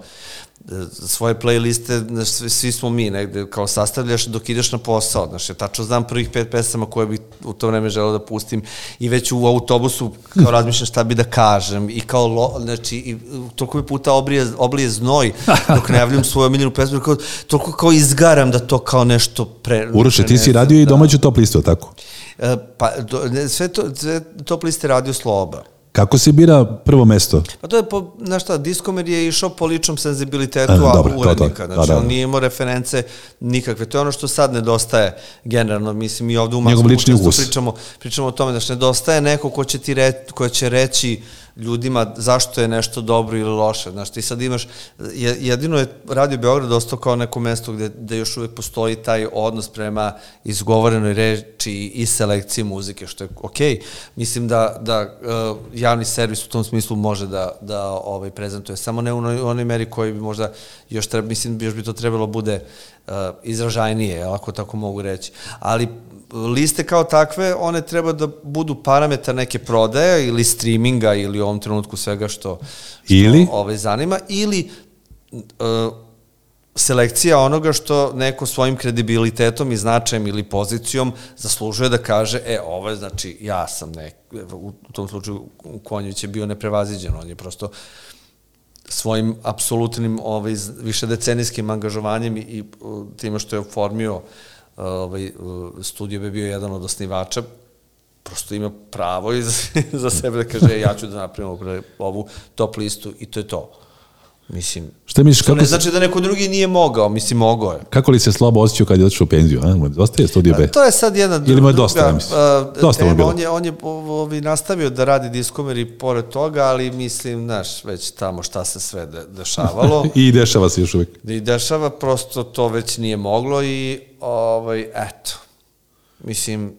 svoje playliste, znaš, svi, svi smo mi negde, kao sastavljaš dok ideš na posao, znaš, ja tačno znam prvih pet pesama koje bih u to vreme želeo da pustim i već u autobusu kao razmišljam šta bi da kažem i kao, lo, znači, i toliko mi puta obrije, oblije znoj dok najavljam svoju omiljenu pesmu, kao, toliko kao izgaram da to kao nešto pre... Uroše, ti si radio i da. domaću top listu, tako? E, pa, do, ne, sve, to, sve top liste radio Sloba. Kako se bira prvo mesto? Pa to je, po, znaš šta, Diskomer je išao po ličnom senzibilitetu E, dobro, to, to. urednika. Da, Znači, da, da. on nije imao reference nikakve. To je ono što sad nedostaje generalno. Mislim, i ovde u Njegov lični ukus. pričamo, pričamo o tome da nedostaje neko ko će, ti re, ko će reći ljudima zašto je nešto dobro ili loše. Znaš, ti sad imaš, je- jedino je Radio Beograd ostao kao neko mesto gde, gde još uvek postoji taj odnos prema izgovorenoj reči i selekciji muzike, što je okej. Mislim da, da uh, javni servis u tom smislu može da, da ovaj, prezentuje, samo ne u onoj meri koji bi možda još treba, mislim, još bi to trebalo bude uh, izražajnije, jel, ako tako mogu reći. Ali liste kao takve, one treba da budu parametar neke prodaje ili streaminga ili u ovom trenutku svega što, što Ili? ovaj, zanima, ili uh, selekcija onoga što neko svojim kredibilitetom i značajem ili pozicijom zaslužuje da kaže, e, ovo je, znači, ja sam nek, u tom slučaju Konjić je bio neprevaziđen, on je prosto svojim apsolutnim ovaj, z- višedecenijskim angažovanjem i, i uh, time što je oformio ovaj, uh, studio bi bio jedan od osnivača, prosto ima pravo i za, za sebe da kaže, e, ja ću da napravim ovu top listu i to je to. Mislim, Šta misliš, kako, ne se, znači da neko drugi nije mogao, mislim, mogao je. kako li se slabo osjećao kad je otišao u penziju? A? Dosta je studio B. To je sad jedna Ili mu je druga, dosta, ja mislim. a, Dosta mu je bilo. On je, on je ovi, nastavio da radi diskomer i pored toga, ali mislim, znaš, već tamo šta se sve de, dešavalo. I dešava se još uvijek. I dešava, prosto to već nije moglo i, ovaj, eto, mislim,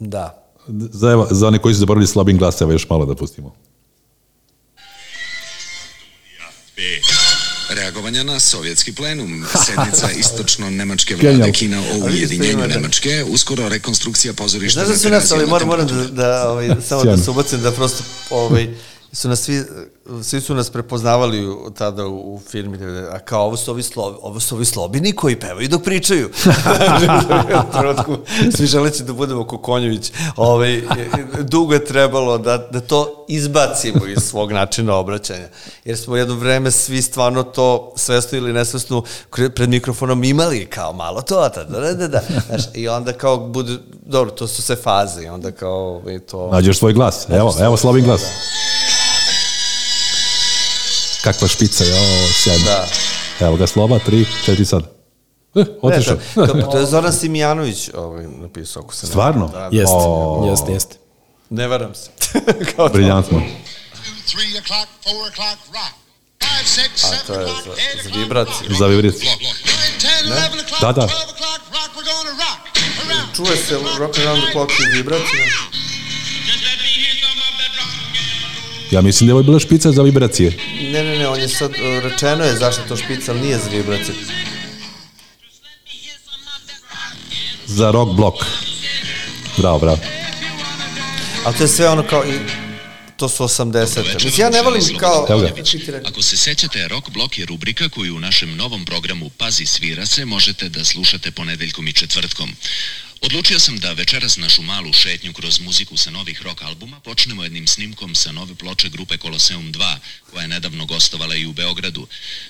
da. Za, evo, za one koji su zaboravili slabim glaseva još malo da pustimo. Reagovanja na sovjetski plenum, sednica istočno-nemačke vlade Kina o ujedinjenju. Nemačke, uskoro rekonstrukcija pozorišta Znaš da su nas, ali terazijama moram, moram da, da ovaj, samo da se ubacim da prosto ovaj, su nas svi, svi su nas prepoznavali tada u, u firmi, a kao ovo su ovi, slo, ovo su ovi slobini koji pevaju dok pričaju. U trenutku svi želeći da budemo ko Konjović. Ovaj, dugo je trebalo da, da to izbacimo iz svog načina obraćanja. Jer smo jedno vreme svi stvarno to svesno ili nesvesno pred mikrofonom imali kao malo to, da, da, da, da. Znaš, I onda kao bude, dobro, to su sve faze i onda kao ovaj, to... Nađeš svoj glas. Evo, evo Slobin glas. Kakva špica, jo, sjajno. Da. Evo ga Sloba, tri, četiri sad. Eh, otišao. Ne, to, je Zoran Simijanović ovaj, napisao, ako se ne Stvarno? Da, Jeste, O. jeste, jeste. ne varam se. Kao. Briljantno. A to je za, za vibraciju. Za vibraciju. o'clock, Da, da. Čuje se rock around the clock i vibracija. Ja mislim da je ovo bila špica za vibracije. Ne, ne, ne, on je sad, uh, rečeno je zašto to špica, ali nije za vibraciju. Za rock blok. Bravo, bravo. Ali to je sve ono kao, i, to su 80. Mislim, ja ne volim kao... Ako se sećate, Rock Blok je rubrika koju u našem novom programu Pazi svira se možete da slušate ponedeljkom i četvrtkom. Odlučio sam da večeras našu malu šetnju kroz muziku sa novih rock albuma počnemo jednim snimkom sa nove ploče grupe Koloseum 2, koja je nedavno gostovala i u Beogradu.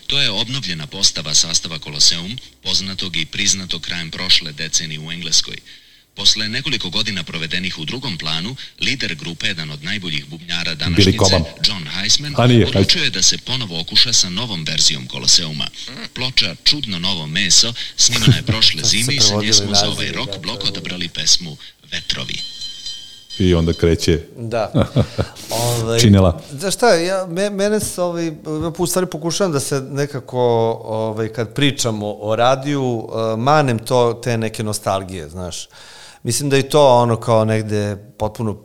To je obnovljena postava sastava Koloseum, poznatog i priznatog krajem prošle decenije u Engleskoj. Posle nekoliko godina provedenih u drugom planu, lider grupe, jedan od najboljih bubnjara današnjice. John Heisman, nije, odlučio je da se ponovo okuša sa novom verzijom Koloseuma. Ploča Čudno novo meso snimana je prošle zime i sa nje smo za ovaj rock da, blok to je odabrali pesmu Vetrovi. I onda kreće Da. Ovaj, Činela. Znaš šta, ja, me, mene se, ovaj, u stvari pokušavam da se nekako, ovaj, kad pričamo o radiju, uh, manem to, te neke nostalgije, znaš. Mislim da i to ono kao negde potpuno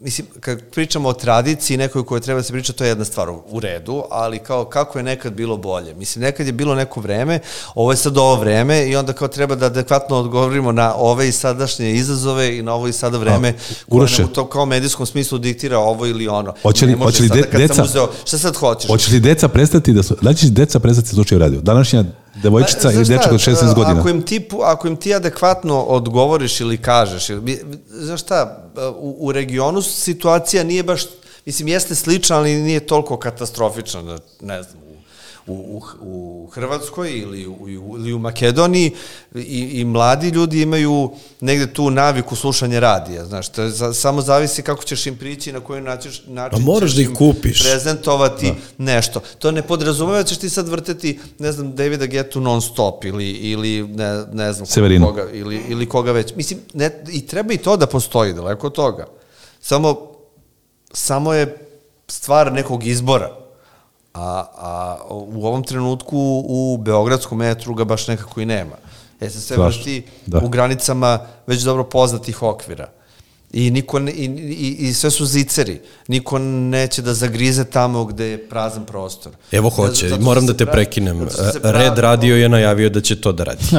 mislim, kad pričamo o tradiciji nekoj koje treba da se priča, to je jedna stvar u- redu, ali kao kako je nekad bilo bolje. Mislim, nekad je bilo neko vreme, ovo je sad ovo vreme i onda kao treba da adekvatno odgovorimo na ove i sadašnje izazove i na ovo i sada vreme koje Uroše. nam u to kao medijskom smislu diktira ovo ili ono. Hoće li- hoće li de- deca- uzeo, šta sad hoćeš? Hoće li deca prestati da su... Da li će deca prestati da slučaju radio? Današnja devojčica Pa, ili dečak od šta, 16 godina. Ako im, ti, ako im ti adekvatno odgovoriš ili kažeš, ili, znaš šta, u, u regionu situacija nije baš, mislim, jeste slična, ali nije toliko katastrofična, da, ne znam, u, u, u Hrvatskoj ili u, ili u Makedoniji i, i mladi ljudi imaju negde tu naviku slušanja radija, znaš, to je za, samo zavisi kako ćeš im prići i na koji način, način Pa moraš da ih kupiš. prezentovati nešto. To ne podrazumeva da ćeš ti sad vrteti, ne znam, Davida Getu non stop ili, ili ne, ne znam Severinu. koga, ili, ili koga već. Mislim, ne, i treba i to da postoji, daleko od toga. Samo, samo je stvar nekog izbora. A, a u ovom trenutku u Beogradskom metru ga baš nekako i nema. E se sve vrti da. u granicama već dobro poznatih okvira. I, niko ne, i, i, i sve su ziceri. Niko neće da zagrize tamo gde je prazan prostor. Evo Zato hoće, što moram da te pravi- prekinem. zato se Red Radio je najavio da će to da radi.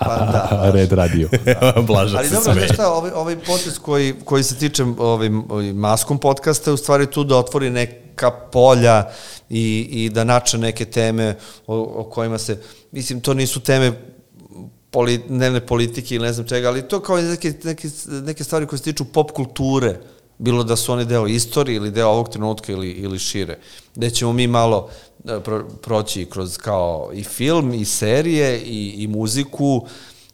Pa da, Red radio. Blaža Ali se dobro, sve. šta, ovaj, ovaj potez koji, koji se tiče ovaj, ovaj maskom podcasta je u stvari tu da otvori neka polja i, i da nače neke teme o, o kojima se, mislim, to nisu teme poli, dnevne politike ili ne znam čega, ali to kao neke, neke, neke stvari koje se tiču pop kulture, bilo da su one deo istorije ili deo ovog trenutka ili, ili šire, gde ćemo mi malo e, pro, proći kroz kao i film, i serije, i, i muziku,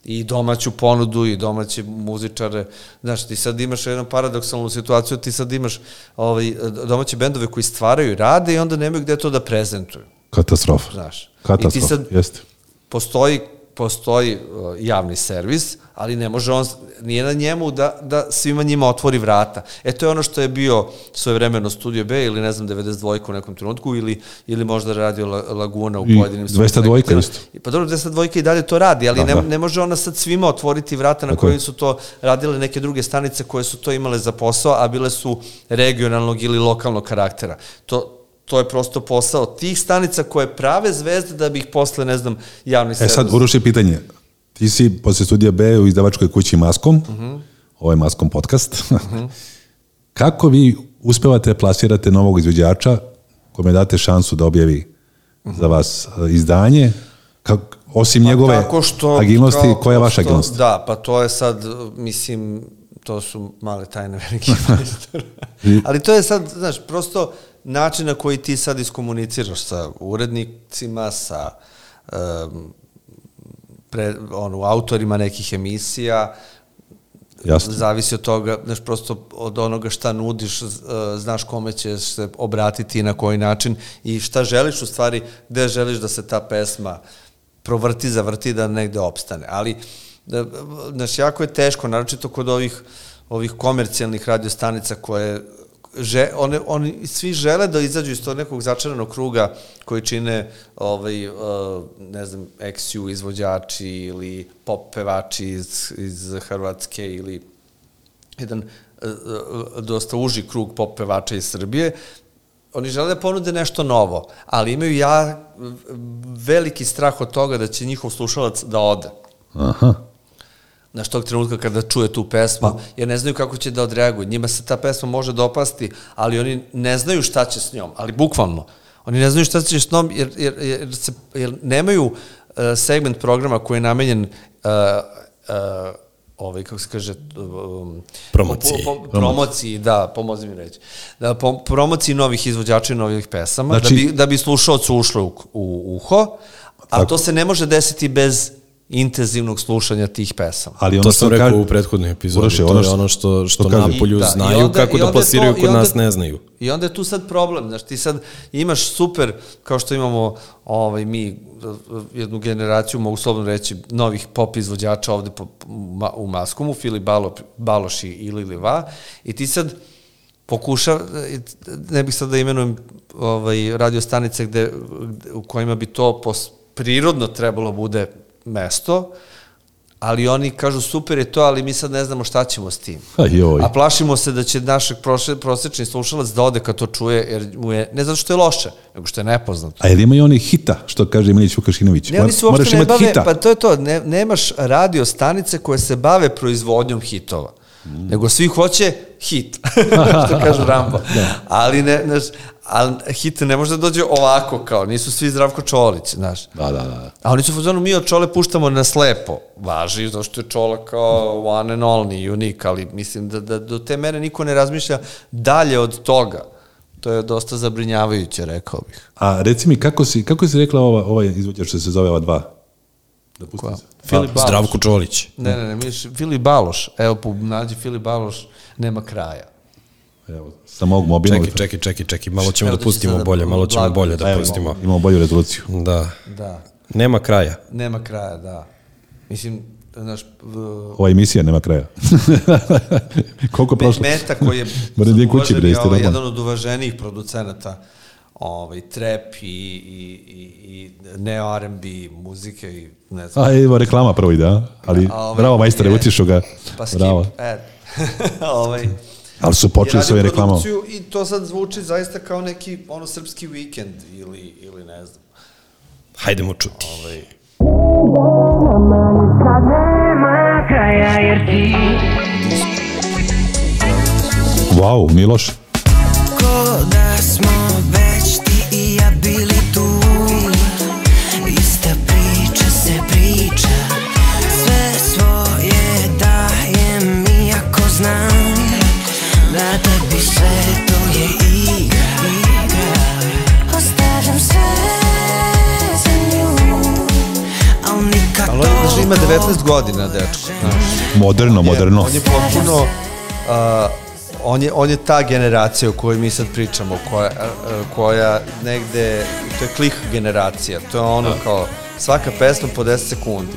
i domaću ponudu i domaće muzičare. Znaš, ti sad imaš jednu paradoksalnu situaciju, ti sad imaš ovaj, domaće bendove koji stvaraju i rade i onda nemaju gde to da prezentuju. Katastrofa. Znaš. I ti Katastrofa, sad jeste. postoji postoji uh, javni servis, ali ne može on, nije na njemu da, da svima njima otvori vrata. E to je ono što je bio svojevremeno Studio B ili ne znam 92 u nekom trenutku ili, ili možda radio La, Laguna u I pojedinim 202 segmentima. isto. I Pa dobro, 202 i dalje to radi, ali Da, ne, da. ne može ona sad svima otvoriti vrata na Tako je. kojim su to radile neke druge stanice koje su to imale za posao, a bile su regionalnog ili lokalnog karaktera. To, to je prosto posao tih stanica koje prave zvezde da bi ih posle, ne znam, javni E servis. sad, Uroš je pitanje. Ti si posle studija B u izdavačkoj kući Maskom, Mhm. ovo je Maskom podcast. Kako vi uspevate plasirate novog izvođača kome date šansu da objavi za vas e, izdanje, kak, osim njegove Pa tako što, agilnosti, kao- koja je vaša što- agilnost? Da, pa to je sad, mislim, to su male tajne majstora. Ali to je sad, znaš, prosto način na koji ti sad iskomuniciraš sa urednicima, sa um, pre, ono, autorima nekih emisija, Jasno. zavisi od toga, znaš, prosto od onoga šta nudiš, e, znaš kome ćeš se obratiti i na koji način i šta želiš u stvari, gde želiš da se ta pesma provrti, zavrti, da negde opstane. Ali, da, znaš, jako je teško, naročito kod ovih, ovih komercijalnih radiostanica koje že, one, oni svi žele da izađu iz tog nekog začaranog kruga koji čine ovaj, uh, ne znam, XU izvođači ili pop pevači iz, iz Hrvatske ili jedan uh, dosta uži krug pop pevača iz Srbije, oni žele da ponude nešto novo, ali imaju ja veliki strah od toga da će njihov slušalac da ode. Aha. Znaš, tog trenutka kada čuje tu pesmu, jer ne znaju kako će da odreaguju. Njima se ta pesma može dopasti, ali oni ne znaju šta će s njom, ali bukvalno. Oni ne znaju šta će s njom, jer, jer, jer, se, jer nemaju uh, segment programa koji je namenjen uh, uh, ovaj, kako se kaže, um, Promociji. Po, po, promociji, da, pomozi mi reći. Da, po, promociji novih izvođača i novih pesama, Znači- da bi, da bi slušalcu ušlo u, u uho, a to se ne može desiti bez intenzivnog slušanja tih pesama. Ali ono To što sam rekao u prethodnoj epizodi. Uroše, to ono je što- ono što, što što napolju I- da, i znaju onda- kako da je plasiraju, to- kod onda- nas ne znaju. I onda je tu sad problem, znaš, ti sad imaš super, kao što imamo ovaj, mi jednu generaciju, mogu slobodno reći, novih pop izvođača ovde po, ma, u Maskomu, Filip Balo, Baloš i ili Liva, i ti sad pokuša, ne bih sad da imenujem ovaj, radio stanice gde, gde, u kojima bi to pos, prirodno trebalo bude mesto, ali oni kažu super je to, ali mi sad ne znamo šta ćemo s tim. A joj. A plašimo se da će proše, prosečni slušalac da ode kad to čuje, jer mu je, ne zato što je loše, nego što je nepoznato. A jel ima i oni hita, što kaže Milić Vukašinović? Ne, oni se Moraš uopšte ne bave, hita. pa to je to, ne, nemaš radio stanice koje se bave proizvodnjom hitova. Mm. Nego svi hoće hit, što kaže Rambo. Ali, ne, znaš, ali hit ne može da dođe ovako kao, nisu svi Zdravko Čolić, znaš. Da, da, da. A oni su u fazonu, mi od Čole puštamo na slepo. Važi, zato što je Čola kao one and only, unik, ali mislim da, da do te mere niko ne razmišlja dalje od toga. To je dosta zabrinjavajuće, rekao bih. A reci mi, kako si, kako si rekla ova, ovaj izvođač što se zove ova dva? Da pustim Koja? se. Filip Baloš. Zdravko Čolić. Ne, ne, ne, misliš, Filip Baloš. Evo, nađi Filip Baloš, nema kraja. Evo, sa mog mobila. Čekaj, čekaj, čekaj, čekaj, malo ćemo Evo, da pustimo sada bolje, malo ćemo blago. bolje da Evo, pustimo. imamo, imamo bolju rezoluciju. Da. Da, Nema kraja. nema kraja, da. Mislim, znaš, v- Ova emisija nema kraja. Koliko prošlo? Meta koji je Moram da idem kući, bre, ovaj, roman. jedan od uvaženijih producenata ovaj, trap i, i, i, i neo R&B muzike i ne znam. A, evo, reklama prvo ide, a? Ali, A, ovaj, bravo, majstore, utišao ga. Pa skip, Bravo. e, ovaj, Ali su počeli reklamom. produkciju I to sad zvuči zaista kao neki ono srpski vikend ili, ili ne znam. Hajdemo čuti. Ovaj, Wow, nije loše. Ko da smo ima 19 godina, dečko. Znaš. Moderno, moderno. On je potpuno... Uh, on je, on je ta generacija o kojoj mi sad pričamo, koja, uh, koja negde, to je klik generacija, to je ono kao, svaka pesma po 10 sekundi.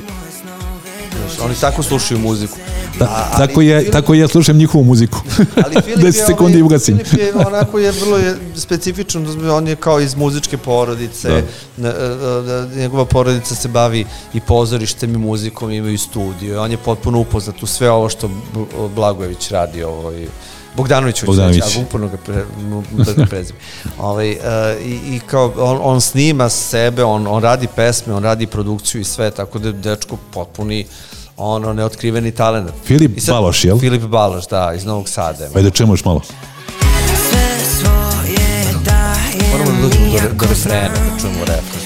Znaš, oni tako slušaju muziku. Da, A- ali tako, je, Filip- tako ja slušam njihovu muziku. Ali Filip 10 je, sekundi ovaj, i ugasim. Filip je onako je vrlo je specifičan, on je kao iz muzičke porodice, da. njegova porodica se bavi i pozorištem i muzikom, imaju studio, on je potpuno upoznat u sve ovo što Blagojević radi, ovaj, Bogdanović, Bogdanović. reći, a uporno ga, pre, da ga prezim. ovaj, uh, i, I kao on, on snima sebe, on, on radi pesme, on radi produkciju i sve, tako da je dečko potpuni ono neotkriveni talent. Filip sad- Baloš, jel? Filip Baloš, da, iz Novog Sada. Ajde, čemu još malo? Moramo da dođemo do, do refrena, da čujemo refren.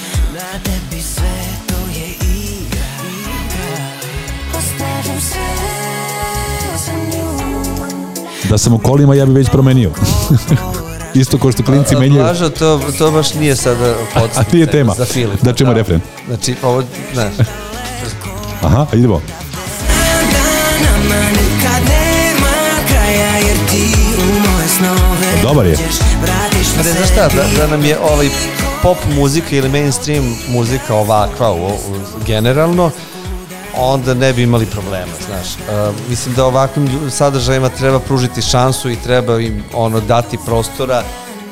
Da sam u kolima, ja bi već promenio. Isto kao što klinci menjaju. Blažo, to, to baš nije sada podsjetnik. A nije tema. Za Filipa. Da ćemo refren. Znači, ovo, znaš, Aha, idemo. Nama nikad nema kraja jer ti u moje snove Dobar je. Vratiš Ne, znaš šta, da, da nam je ovaj pop muzika ili mainstream muzika ovakva u, u, generalno, onda ne bi imali problema, znaš. Uh, mislim da ovakvim sadržajima treba pružiti šansu i treba im ono dati prostora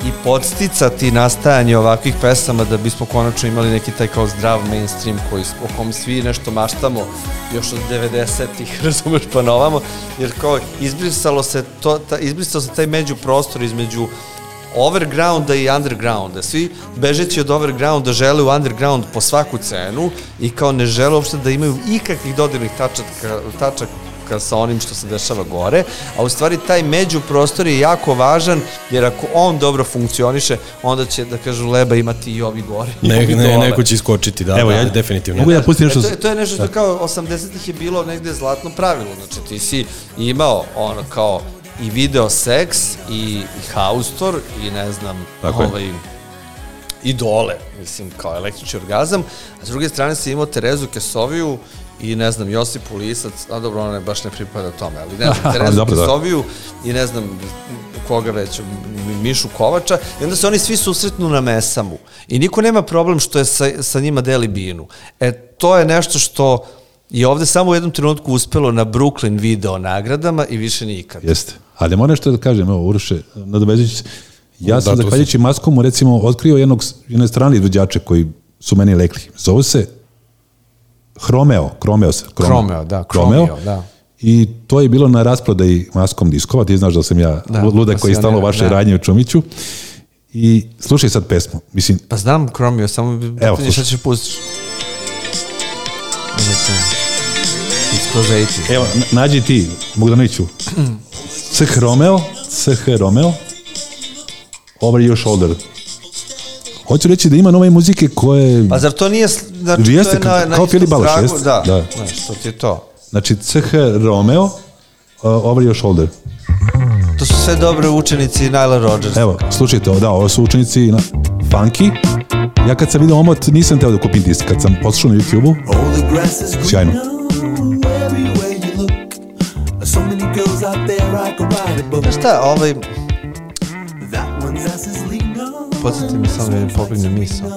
i podsticati nastajanje ovakvih pesama da bismo konačno imali neki taj kao zdrav mainstream koji, o kom svi nešto maštamo još od 90-ih, razumeš, pa na ovamo, jer kao izbrisalo se to, ta, izbrisalo se taj međuprostor između overgrounda i undergrounda. Svi bežeći od overgrounda žele u underground po svaku cenu i kao ne žele uopšte da imaju ikakvih dodirnih tačaka, tačaka sa onim što se dešava gore, a u stvari taj međuprostor je jako važan, jer ako on dobro funkcioniše, onda će, da kažu, leba imati i ovi gore. i Ne, ovi ne, dole. neko će iskočiti, da, Evo, da, ja- definitivno. Mogu ja pustim nešto... E, to, je- to je nešto što kao 80-ih je bilo negde zlatno pravilo. Znači ti si imao ono kao i video seks i, i haustor i ne znam Tako je. ovaj, i dole, mislim, kao električni orgazam, a s druge strane si imao Terezu Kesoviju i ne znam, Josipu Lisac, a dobro, ona ne, baš ne pripada tome, ali ne znam, Terezu Dobro, da. Kesoviju i ne znam koga već, Mi- Mišu Kovača, i onda se oni svi susretnu na mesamu. I niko nema problem što je sa, sa njima deli binu. E, to je nešto što je ovde samo u jednom trenutku uspelo na Brooklyn video nagradama i više nikad. Jeste. Ali moram nešto da kažem, evo, Uroše, nadovezujući se. Ja Da, sam, zahvaljujući Maskomu, recimo, otkrio jednog, jedne strane izvođače koji su meni lekli. Zove se Hromeo, Kromeo se. Kromeo, da, Kromeo, da. I to je bilo na rasprodaji Maskom diskova, ti znaš da sam ja Da, ludak koji je stalo pasionira, vaše da. radnje u Čumiću. I slušaj sad pesmu. Mislim, Pa znam Chromio, samo Evo, šta ćeš pustiš. Skroz 80. evo, na- nađi ti, Bogdanoviću. CH Romeo, CH Romeo, Over Your Shoulder. Hoću reći da ima nove muzike koje... Pa zar to nije, znači, Jeste, to je na, na kao Filip Balaš, jeste, Da, da. Znaš, to ti je to. Znači, CH Romeo, uh, Over Your Shoulder. To su sve dobre učenici Nile Rodgers. Evo, slušajte, da, ovo su učenici na Funky. Ja kad sam vidio omot, nisam teo da kupim disk. Kad sam poslušao na YouTube-u, Sjajno. Znaš šta, ovaj, podsjeti mi samo da mi pobegne misao.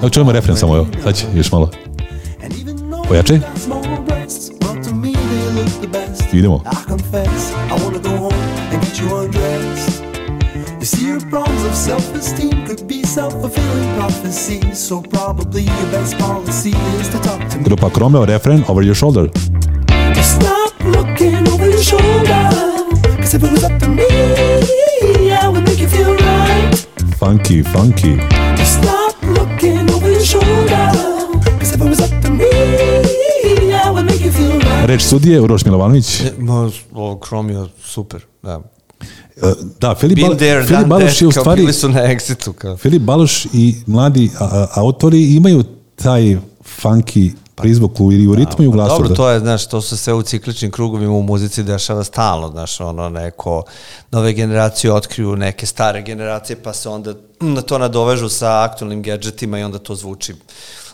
Evo čujemo refren samo, evo, sad će, još malo. Best. Idemo. You see, your problems of self-esteem could be self-fulfilling prophecies. So probably your best policy is to talk to me. Grupa Kromeo, refren, Over Your Shoulder. Stop looking over your shoulder. Cause if it was up to me, Funky, funky. Stop looking over your shoulder. Cause if it was up to me, I would make you feel right. Reč sudije, Uroš Milovanović. Ma, o, Chromio, super, da. E, Da, Filip, Bal there, Filip Baloš je u stvari... bili su na Exitu, kao. Filip Baloš i mladi a, a, autori imaju taj funky prizvuk i u ritmu i u glasu. Dobro, da. to je, znaš, to se sve u cikličnim krugovima u muzici dešava stalno, znaš, ono, neko, nove generacije otkriju neke stare generacije, pa se onda na to nadovežu sa aktualnim gadgetima i onda to zvuči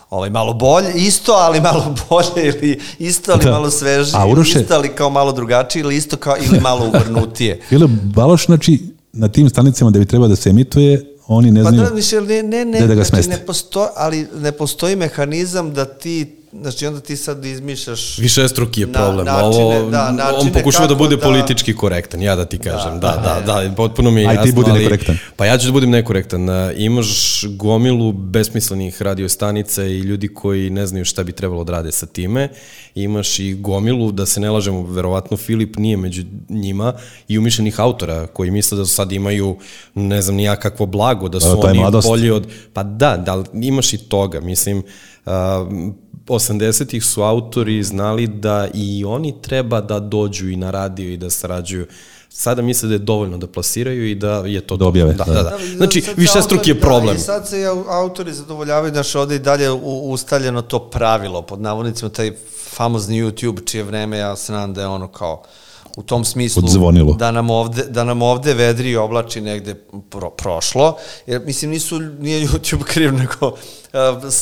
ovaj, malo bolje, isto, ali malo bolje, ili isto, ali Da. malo svežije, A ili Uroše- isto, ali kao malo drugačije, ili isto kao, ili malo uvrnutije. Filip Baloš, znači, na tim stanicama da bi trebao da se emituje, oni ne Pa znaju... da, Mišel, ne, ne, ne, gde da ga znači, smeste. ne postoji, ali ne postoji mehanizam da ti, znači onda ti sad izmišljaš Više struki je Na- problem. načine, Ovo, da, on načine pokušava da bude da- politički korektan, ja da ti kažem. Da, da, da, potpuno mi je Aj, ti jasno. budi ali- nekorektan. Pa ja ću da budem nekorektan. E, Imaš gomilu besmislenih radiostanica i ljudi koji ne znaju šta bi trebalo da rade sa time. Imaš i gomilu, da se ne lažemo, verovatno Filip nije među njima, i umišljenih autora koji misle da sad imaju, ne znam, nija kakvo blago, da su Da, oni bolji od... Pa da, da, imaš i toga. Mislim, uh, 80-ih su autori znali da i oni treba da dođu i na radio i da sarađuju sada misle da je dovoljno da plasiraju i da je to Da objave, Da, da. da, da. Znači, više struki je problem. Da, I sad se au- autori zadovoljavaju, znaš, ovde i dalje u- ustaljeno to pravilo, pod navodnicima, taj famozni YouTube, čije vreme, ja se nadam da je ono kao u tom smislu Odzvonilo. da nam ovde, da nam ovde vedri i oblači negde pro, prošlo, jer mislim nisu, nije YouTube kriv, nego uh,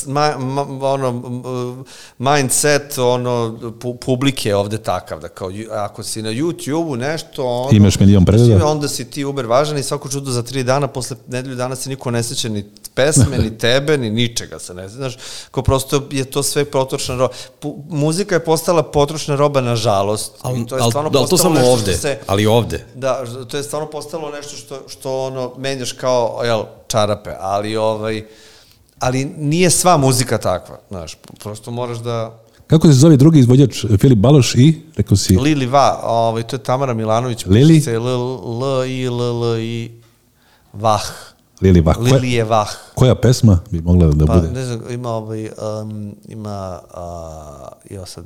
ma, ma, ono, m, mindset ono, pu, publike ovde takav, da kao, ako si na YouTube-u nešto, ono, Imaš milion pregleda. onda si ti uber važan i svako čudo za tri dana, posle nedelju dana se niko ne seća ni pesme, ni tebe, ni ničega se ne znaš, kao prosto je to sve potrošna roba. Pu, muzika je postala potrošna roba, nažalost. Ali, I to je ali, stvarno da, ali to postalo samo ovde, se, ali ovde. Da, to je stvarno postalo nešto što, što ono, menjaš kao, jel, čarape, ali ovaj, ali nije sva muzika takva, znaš, prosto moraš da... Kako se zove drugi izvođač? Filip Baloš i, rekao si, Lili Va, ovaj, to je Tamara Milanović. Lili? L, L, I, L, L, I, Vah. Lili Vah. Koja, Lili je Vah. koja pesma bi mogla da Pa, bude? ne znam, ima ovaj, um, ima, uh, jo sad,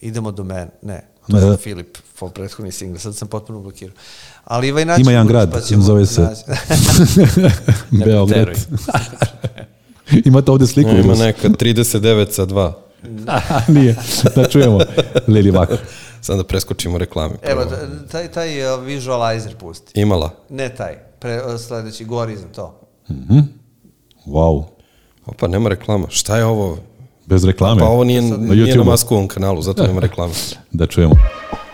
idemo do mene, ne, to Ne, je da. Filip, po prethodni single, sad sam potpuno blokirao. Ali Iva i naći Ima jedan grad, pa ćemo zove se Beograd. Imate ovde sliku? Ima vidio sam. neka 39 sa 2. Nije, da čujemo. Lili Vah. Sad da preskočimo reklame. Evo, taj, taj uh, visualizer pusti. Imala. Ne taj, pre, uh, sledeći, gori iznad to. Wow. Opa, nema reklama. Šta je ovo? Bez reklame. Pa ovo nije, nije na. Maskovom kanalu, zato nema reklame. Da čujemo.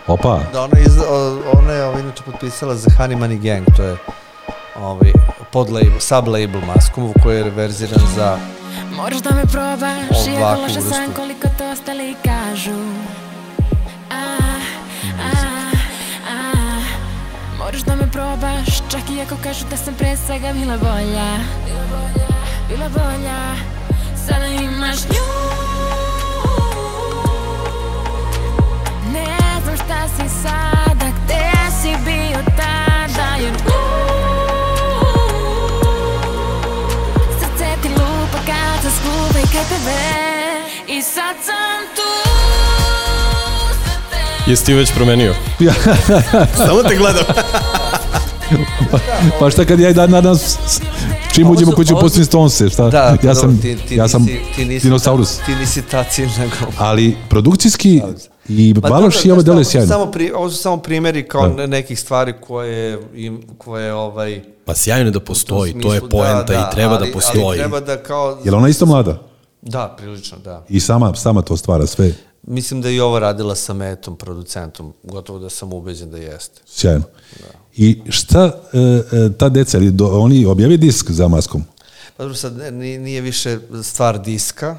Opa, Da ona, iz, o- ona je ovaj, inače potpisala za Honey Money Gang, to je ovaj, pod label, sub label Maskomov koji je reverziran za Moraš da me probaš, iako loše sam koliko to ostali kažu Moraš da me probaš, čak i ako kažu da sam pre svega bila bolja. Bila bolja, Sada imaš nju. Ne znam šta si sada, gde si bio tada Jer Srce ti lupa kad se skuva i kraj tebe I sad sam Jesi ti već promenio? Samo te gledam. pa šta kad ja i dan nadam s- s- čim uđemo kuću ovo su- pustim Stonese, šta? Da, ja dobro, sam, ti, ti ja sam nisi, ti nisi dinosaurus. Ta, ti nisi ta ciljna grupa. Ali produkcijski i Baloš dobro, i ovo dele samo- sjajno. Samo pri, ovo su samo primjeri kao Da. ne- nekih stvari koje, im, koje ovaj, Pa sjajno je da postoji, to je smislu, poenta da, i treba ali- da postoji. Ali treba da kao... Je li ona isto mlada? Da, prilično, da. I sama, sama to stvara sve Mislim da je i ovo radila sa Metom, producentom. Gotovo da sam ubeđen da jeste. sjajno. I šta e, e, ta deca, ili do, oni objavi disk za maskom? Pa dobro, sad ne, nije više stvar diska,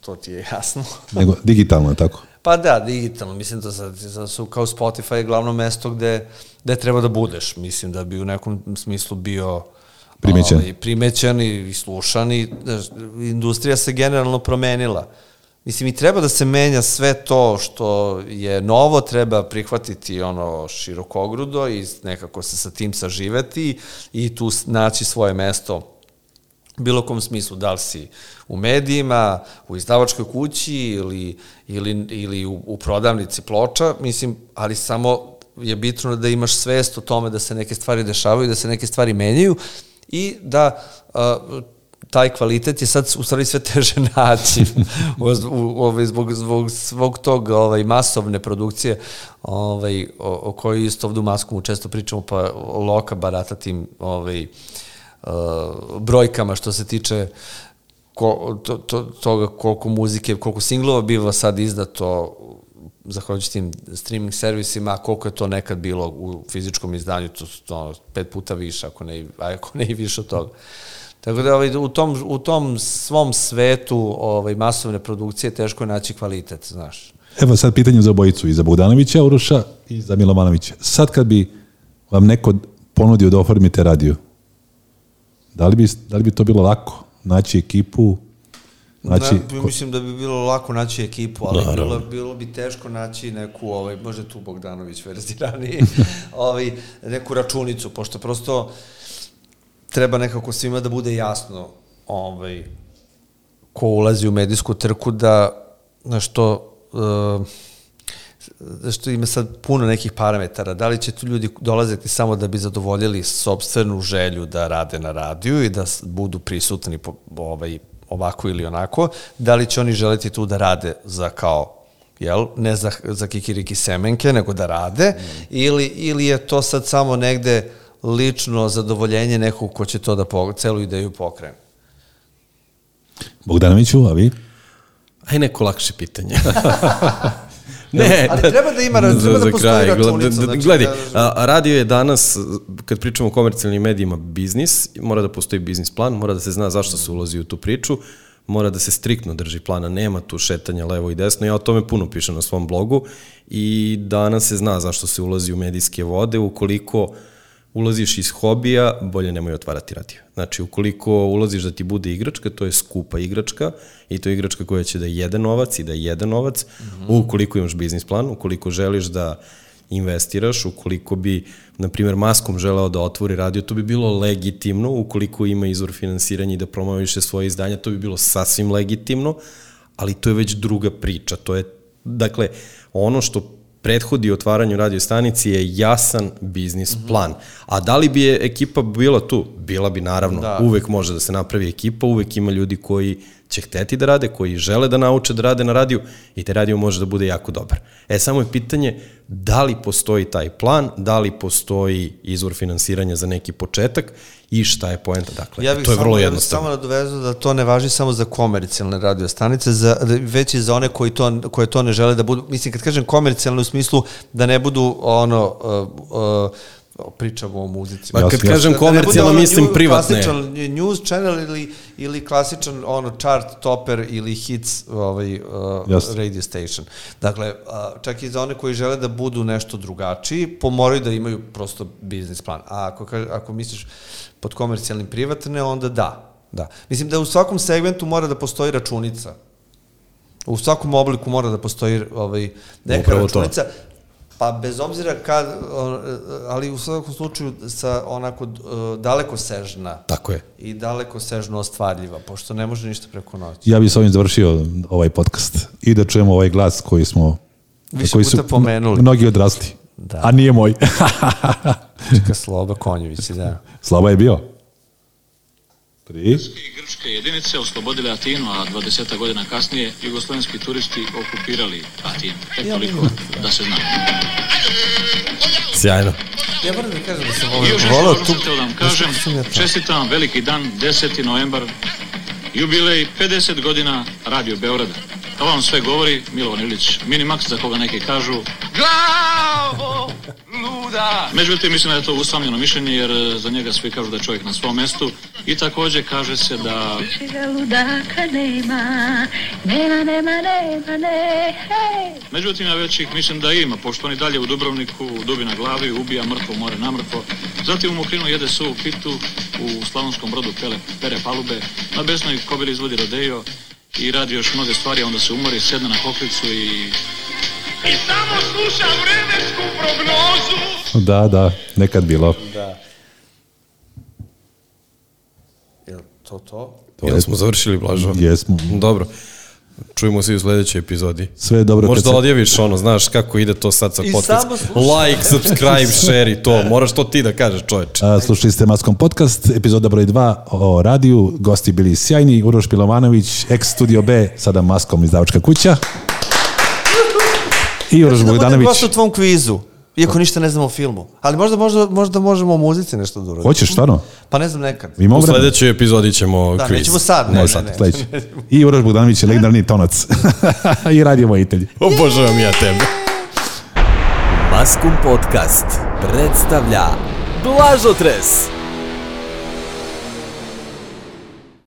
to ti je jasno. Nego digitalno, tako? Pa da, digitalno, mislim da sad, sad su kao Spotify je glavno mesto gde, gde treba da budeš. Mislim da bi u nekom smislu bio Primećen. ovaj, primećen i slušan i znaš, industrija se generalno promenila. Mislim, i treba da se menja sve to što je novo, treba prihvatiti ono širokogrudo i nekako se sa tim saživeti i tu naći svoje mesto bilo kom smislu, da li si u medijima, u izdavačkoj kući ili, ili, ili u, u prodavnici ploča, mislim, ali samo je bitno da imaš svest o tome da se neke stvari dešavaju, da se neke stvari menjaju i da a, taj kvalitet je sad u stvari sve teže naći ovaj, zbog, zbog svog tog ovaj, masovne produkcije ovaj, o, o kojoj isto ovdje u Maskomu često pričamo, pa Loka barata tim ovaj, uh, brojkama što se tiče ko, to, to, toga koliko muzike, koliko singlova biva sad izdato zahvaljujući tim streaming servisima, koliko je to nekad bilo u fizičkom izdanju, to to pet puta više, ako ne, ako ne i više od toga. Tako da ovaj, u, tom, u tom svom svetu ovaj, masovne produkcije teško je naći kvalitet, znaš. Evo sad pitanje za obojicu, i za Bogdanovića Uroša i za Milovanovića. Sad kad bi vam neko ponudio da oformite radio, da li bi, da li bi to bilo lako? Naći ekipu, Znači, ne, mislim da bi bilo lako naći ekipu, ali bilo, bilo bi teško naći neku, ovaj, možda tu Bogdanović verziraniji, ovaj, neku računicu, pošto prosto treba nekako svima da bude jasno ovaj, ko ulazi u medijsku trku da, na što, uh, što ima sad puno nekih parametara, da li će tu ljudi dolaziti samo da bi zadovoljili sobstvenu želju da rade na radiju i da budu prisutni po, ovaj, ovako ili onako, da li će oni želiti tu da rade za kao jel, ne za, za kikiriki semenke, nego da rade, ili, ili je to sad samo negde lično zadovoljenje nekog ko će to da po, celu ideju pokrene. Bogdanoviću, a vi? Aj neko lakše pitanje. ne, Ali treba da ima- treba da postoji računica, znači Gledaj, da- a, radio je danas, kad pričamo o komercijalnim medijima, biznis, mora da postoji biznis plan, mora da se zna zašto se ulazi u tu priču, mora da se striktno drži plana, nema tu šetanja levo i desno, ja o tome puno pišem na svom blogu i danas se zna zašto se ulazi u medijske vode, ukoliko ulaziš iz hobija, bolje nemoj otvarati radio. Znači, ukoliko ulaziš da ti bude igračka, to je skupa igračka i to je igračka koja će da jede novac i da jede novac. Ukoliko imaš biznis plan, ukoliko želiš da investiraš, ukoliko bi, na primjer, maskom želeo da otvori radio, to bi bilo legitimno, ukoliko ima izvor finansiranja i da promoviše svoje izdanja, to bi bilo sasvim legitimno, ali to je već druga priča. To je, dakle, ono što prethodi otvaranju radio stanici je jasan biznis plan. A da li bi je ekipa bila tu? Bila bi naravno. Da. Uvek može da se napravi ekipa, uvek ima ljudi koji će hteti da rade, koji žele da nauče da rade na radiju i taj radio može da bude jako dobar. E, samo je pitanje da li postoji taj plan, da li postoji izvor finansiranja za neki početak i šta je poenta. Dakle, Ja bih to je samo, vrlo ja bih jednostavno. samo nadovezao da to ne važi samo za komercijalne radio stanice, za, da- već i za one koji to, koje to ne žele da budu, mislim kad kažem komercijalne u smislu da ne budu ono, uh, uh, pričamo o muzici. Ma, kad Jasno, kažem Da ne bude komercijalno, ono mislim news- privatne. Klasičan news channel ili, ili klasičan ono chart topper ili hits ovaj, uh, radio station. Dakle, a, čak i za one koji žele da budu nešto drugačiji, pomoraju da imaju prosto biznis plan. A ako, kaže, ako misliš pod komercijalnim privatne, onda da. da. Mislim da u svakom segmentu mora da postoji računica. U svakom obliku mora da postoji ovaj, neka Upravo to. Pa bez obzira kad, ali u svakom slučaju sa onako daleko sežna Tako je. i daleko sežno ostvarljiva, pošto ne može ništa preko noći. Ja bih s ovim završio ovaj podcast i da čujemo ovaj glas koji smo Više koji puta pomenuli. mnogi odrasli. Da. A nije moj. Čeka Sloba Konjević, da. Slaba je bio. Tri. i grčke jedinice oslobodile Atinu, a 20 godina kasnije jugoslovenski turisti okupirali Atinu. Tek toliko da se zna. Sjajno. Ja moram da kažem da sam I još volao nešto tu... da vam kažem, to- čestitam veliki dan, 10. novembar, jubilej 50 godina Radio Beograda. To vam sve govori Milovan Ilić Minimax, za koga neki kažu Glavo luda! Međutim, mislim da je to usamljeno mišljenje, jer e, za njega svi kažu da je čovjek na svom mestu. I takođe kaže se da ludaka nema, nema, nema, nema, ne, hej. Međutim, ja već ih mislim da ima, pošto oni dalje u Dubrovniku dubi na glavi, ubija mrtvo more namrtvo. Zatim u Mokrinu jede suvu pitu, u Slavonskom brodu pele, pere palube, na Besnoj kobili izvodi rodejo i radi još mnoge stvari, a onda se umori, sedne na koklicu i... I samo sluša vremensku prognozu! Da, da, nekad bilo. Da. Jel to to? Jel smo završili, Blažo? Jesmo. Dobro. Čujemo se i u sledećoj epizodi. Sve je dobro Možda se- odjaviš ono, znaš kako ide to sad sa podcast. Like, subscribe, share i to. Moraš to ti da kažeš, čoveče. A, Slušali ste Maskom podcast, epizoda broj 2 o radiju, gosti bili sjajni, Uroš Pilovanović, ex Studio B, sada Maskom izdavačka kuća. I Uroš Da budem Bogdanović. gost u tvom kvizu. Iako ništa ne znamo o filmu. Ali možda, možda, možda možemo o muzici nešto da uradimo. Hoćeš, stvarno? Pa ne znam nekad. Imamo U sledećoj epizodi ćemo Da, kviz. nećemo sad, ne, Ne, ne, sad, ne. sledeći. I Uroš Bogdanović je legendarni tonac. I radio vojitelj. Obožavam ja tebe. Maskum Podcast predstavlja Blažotres.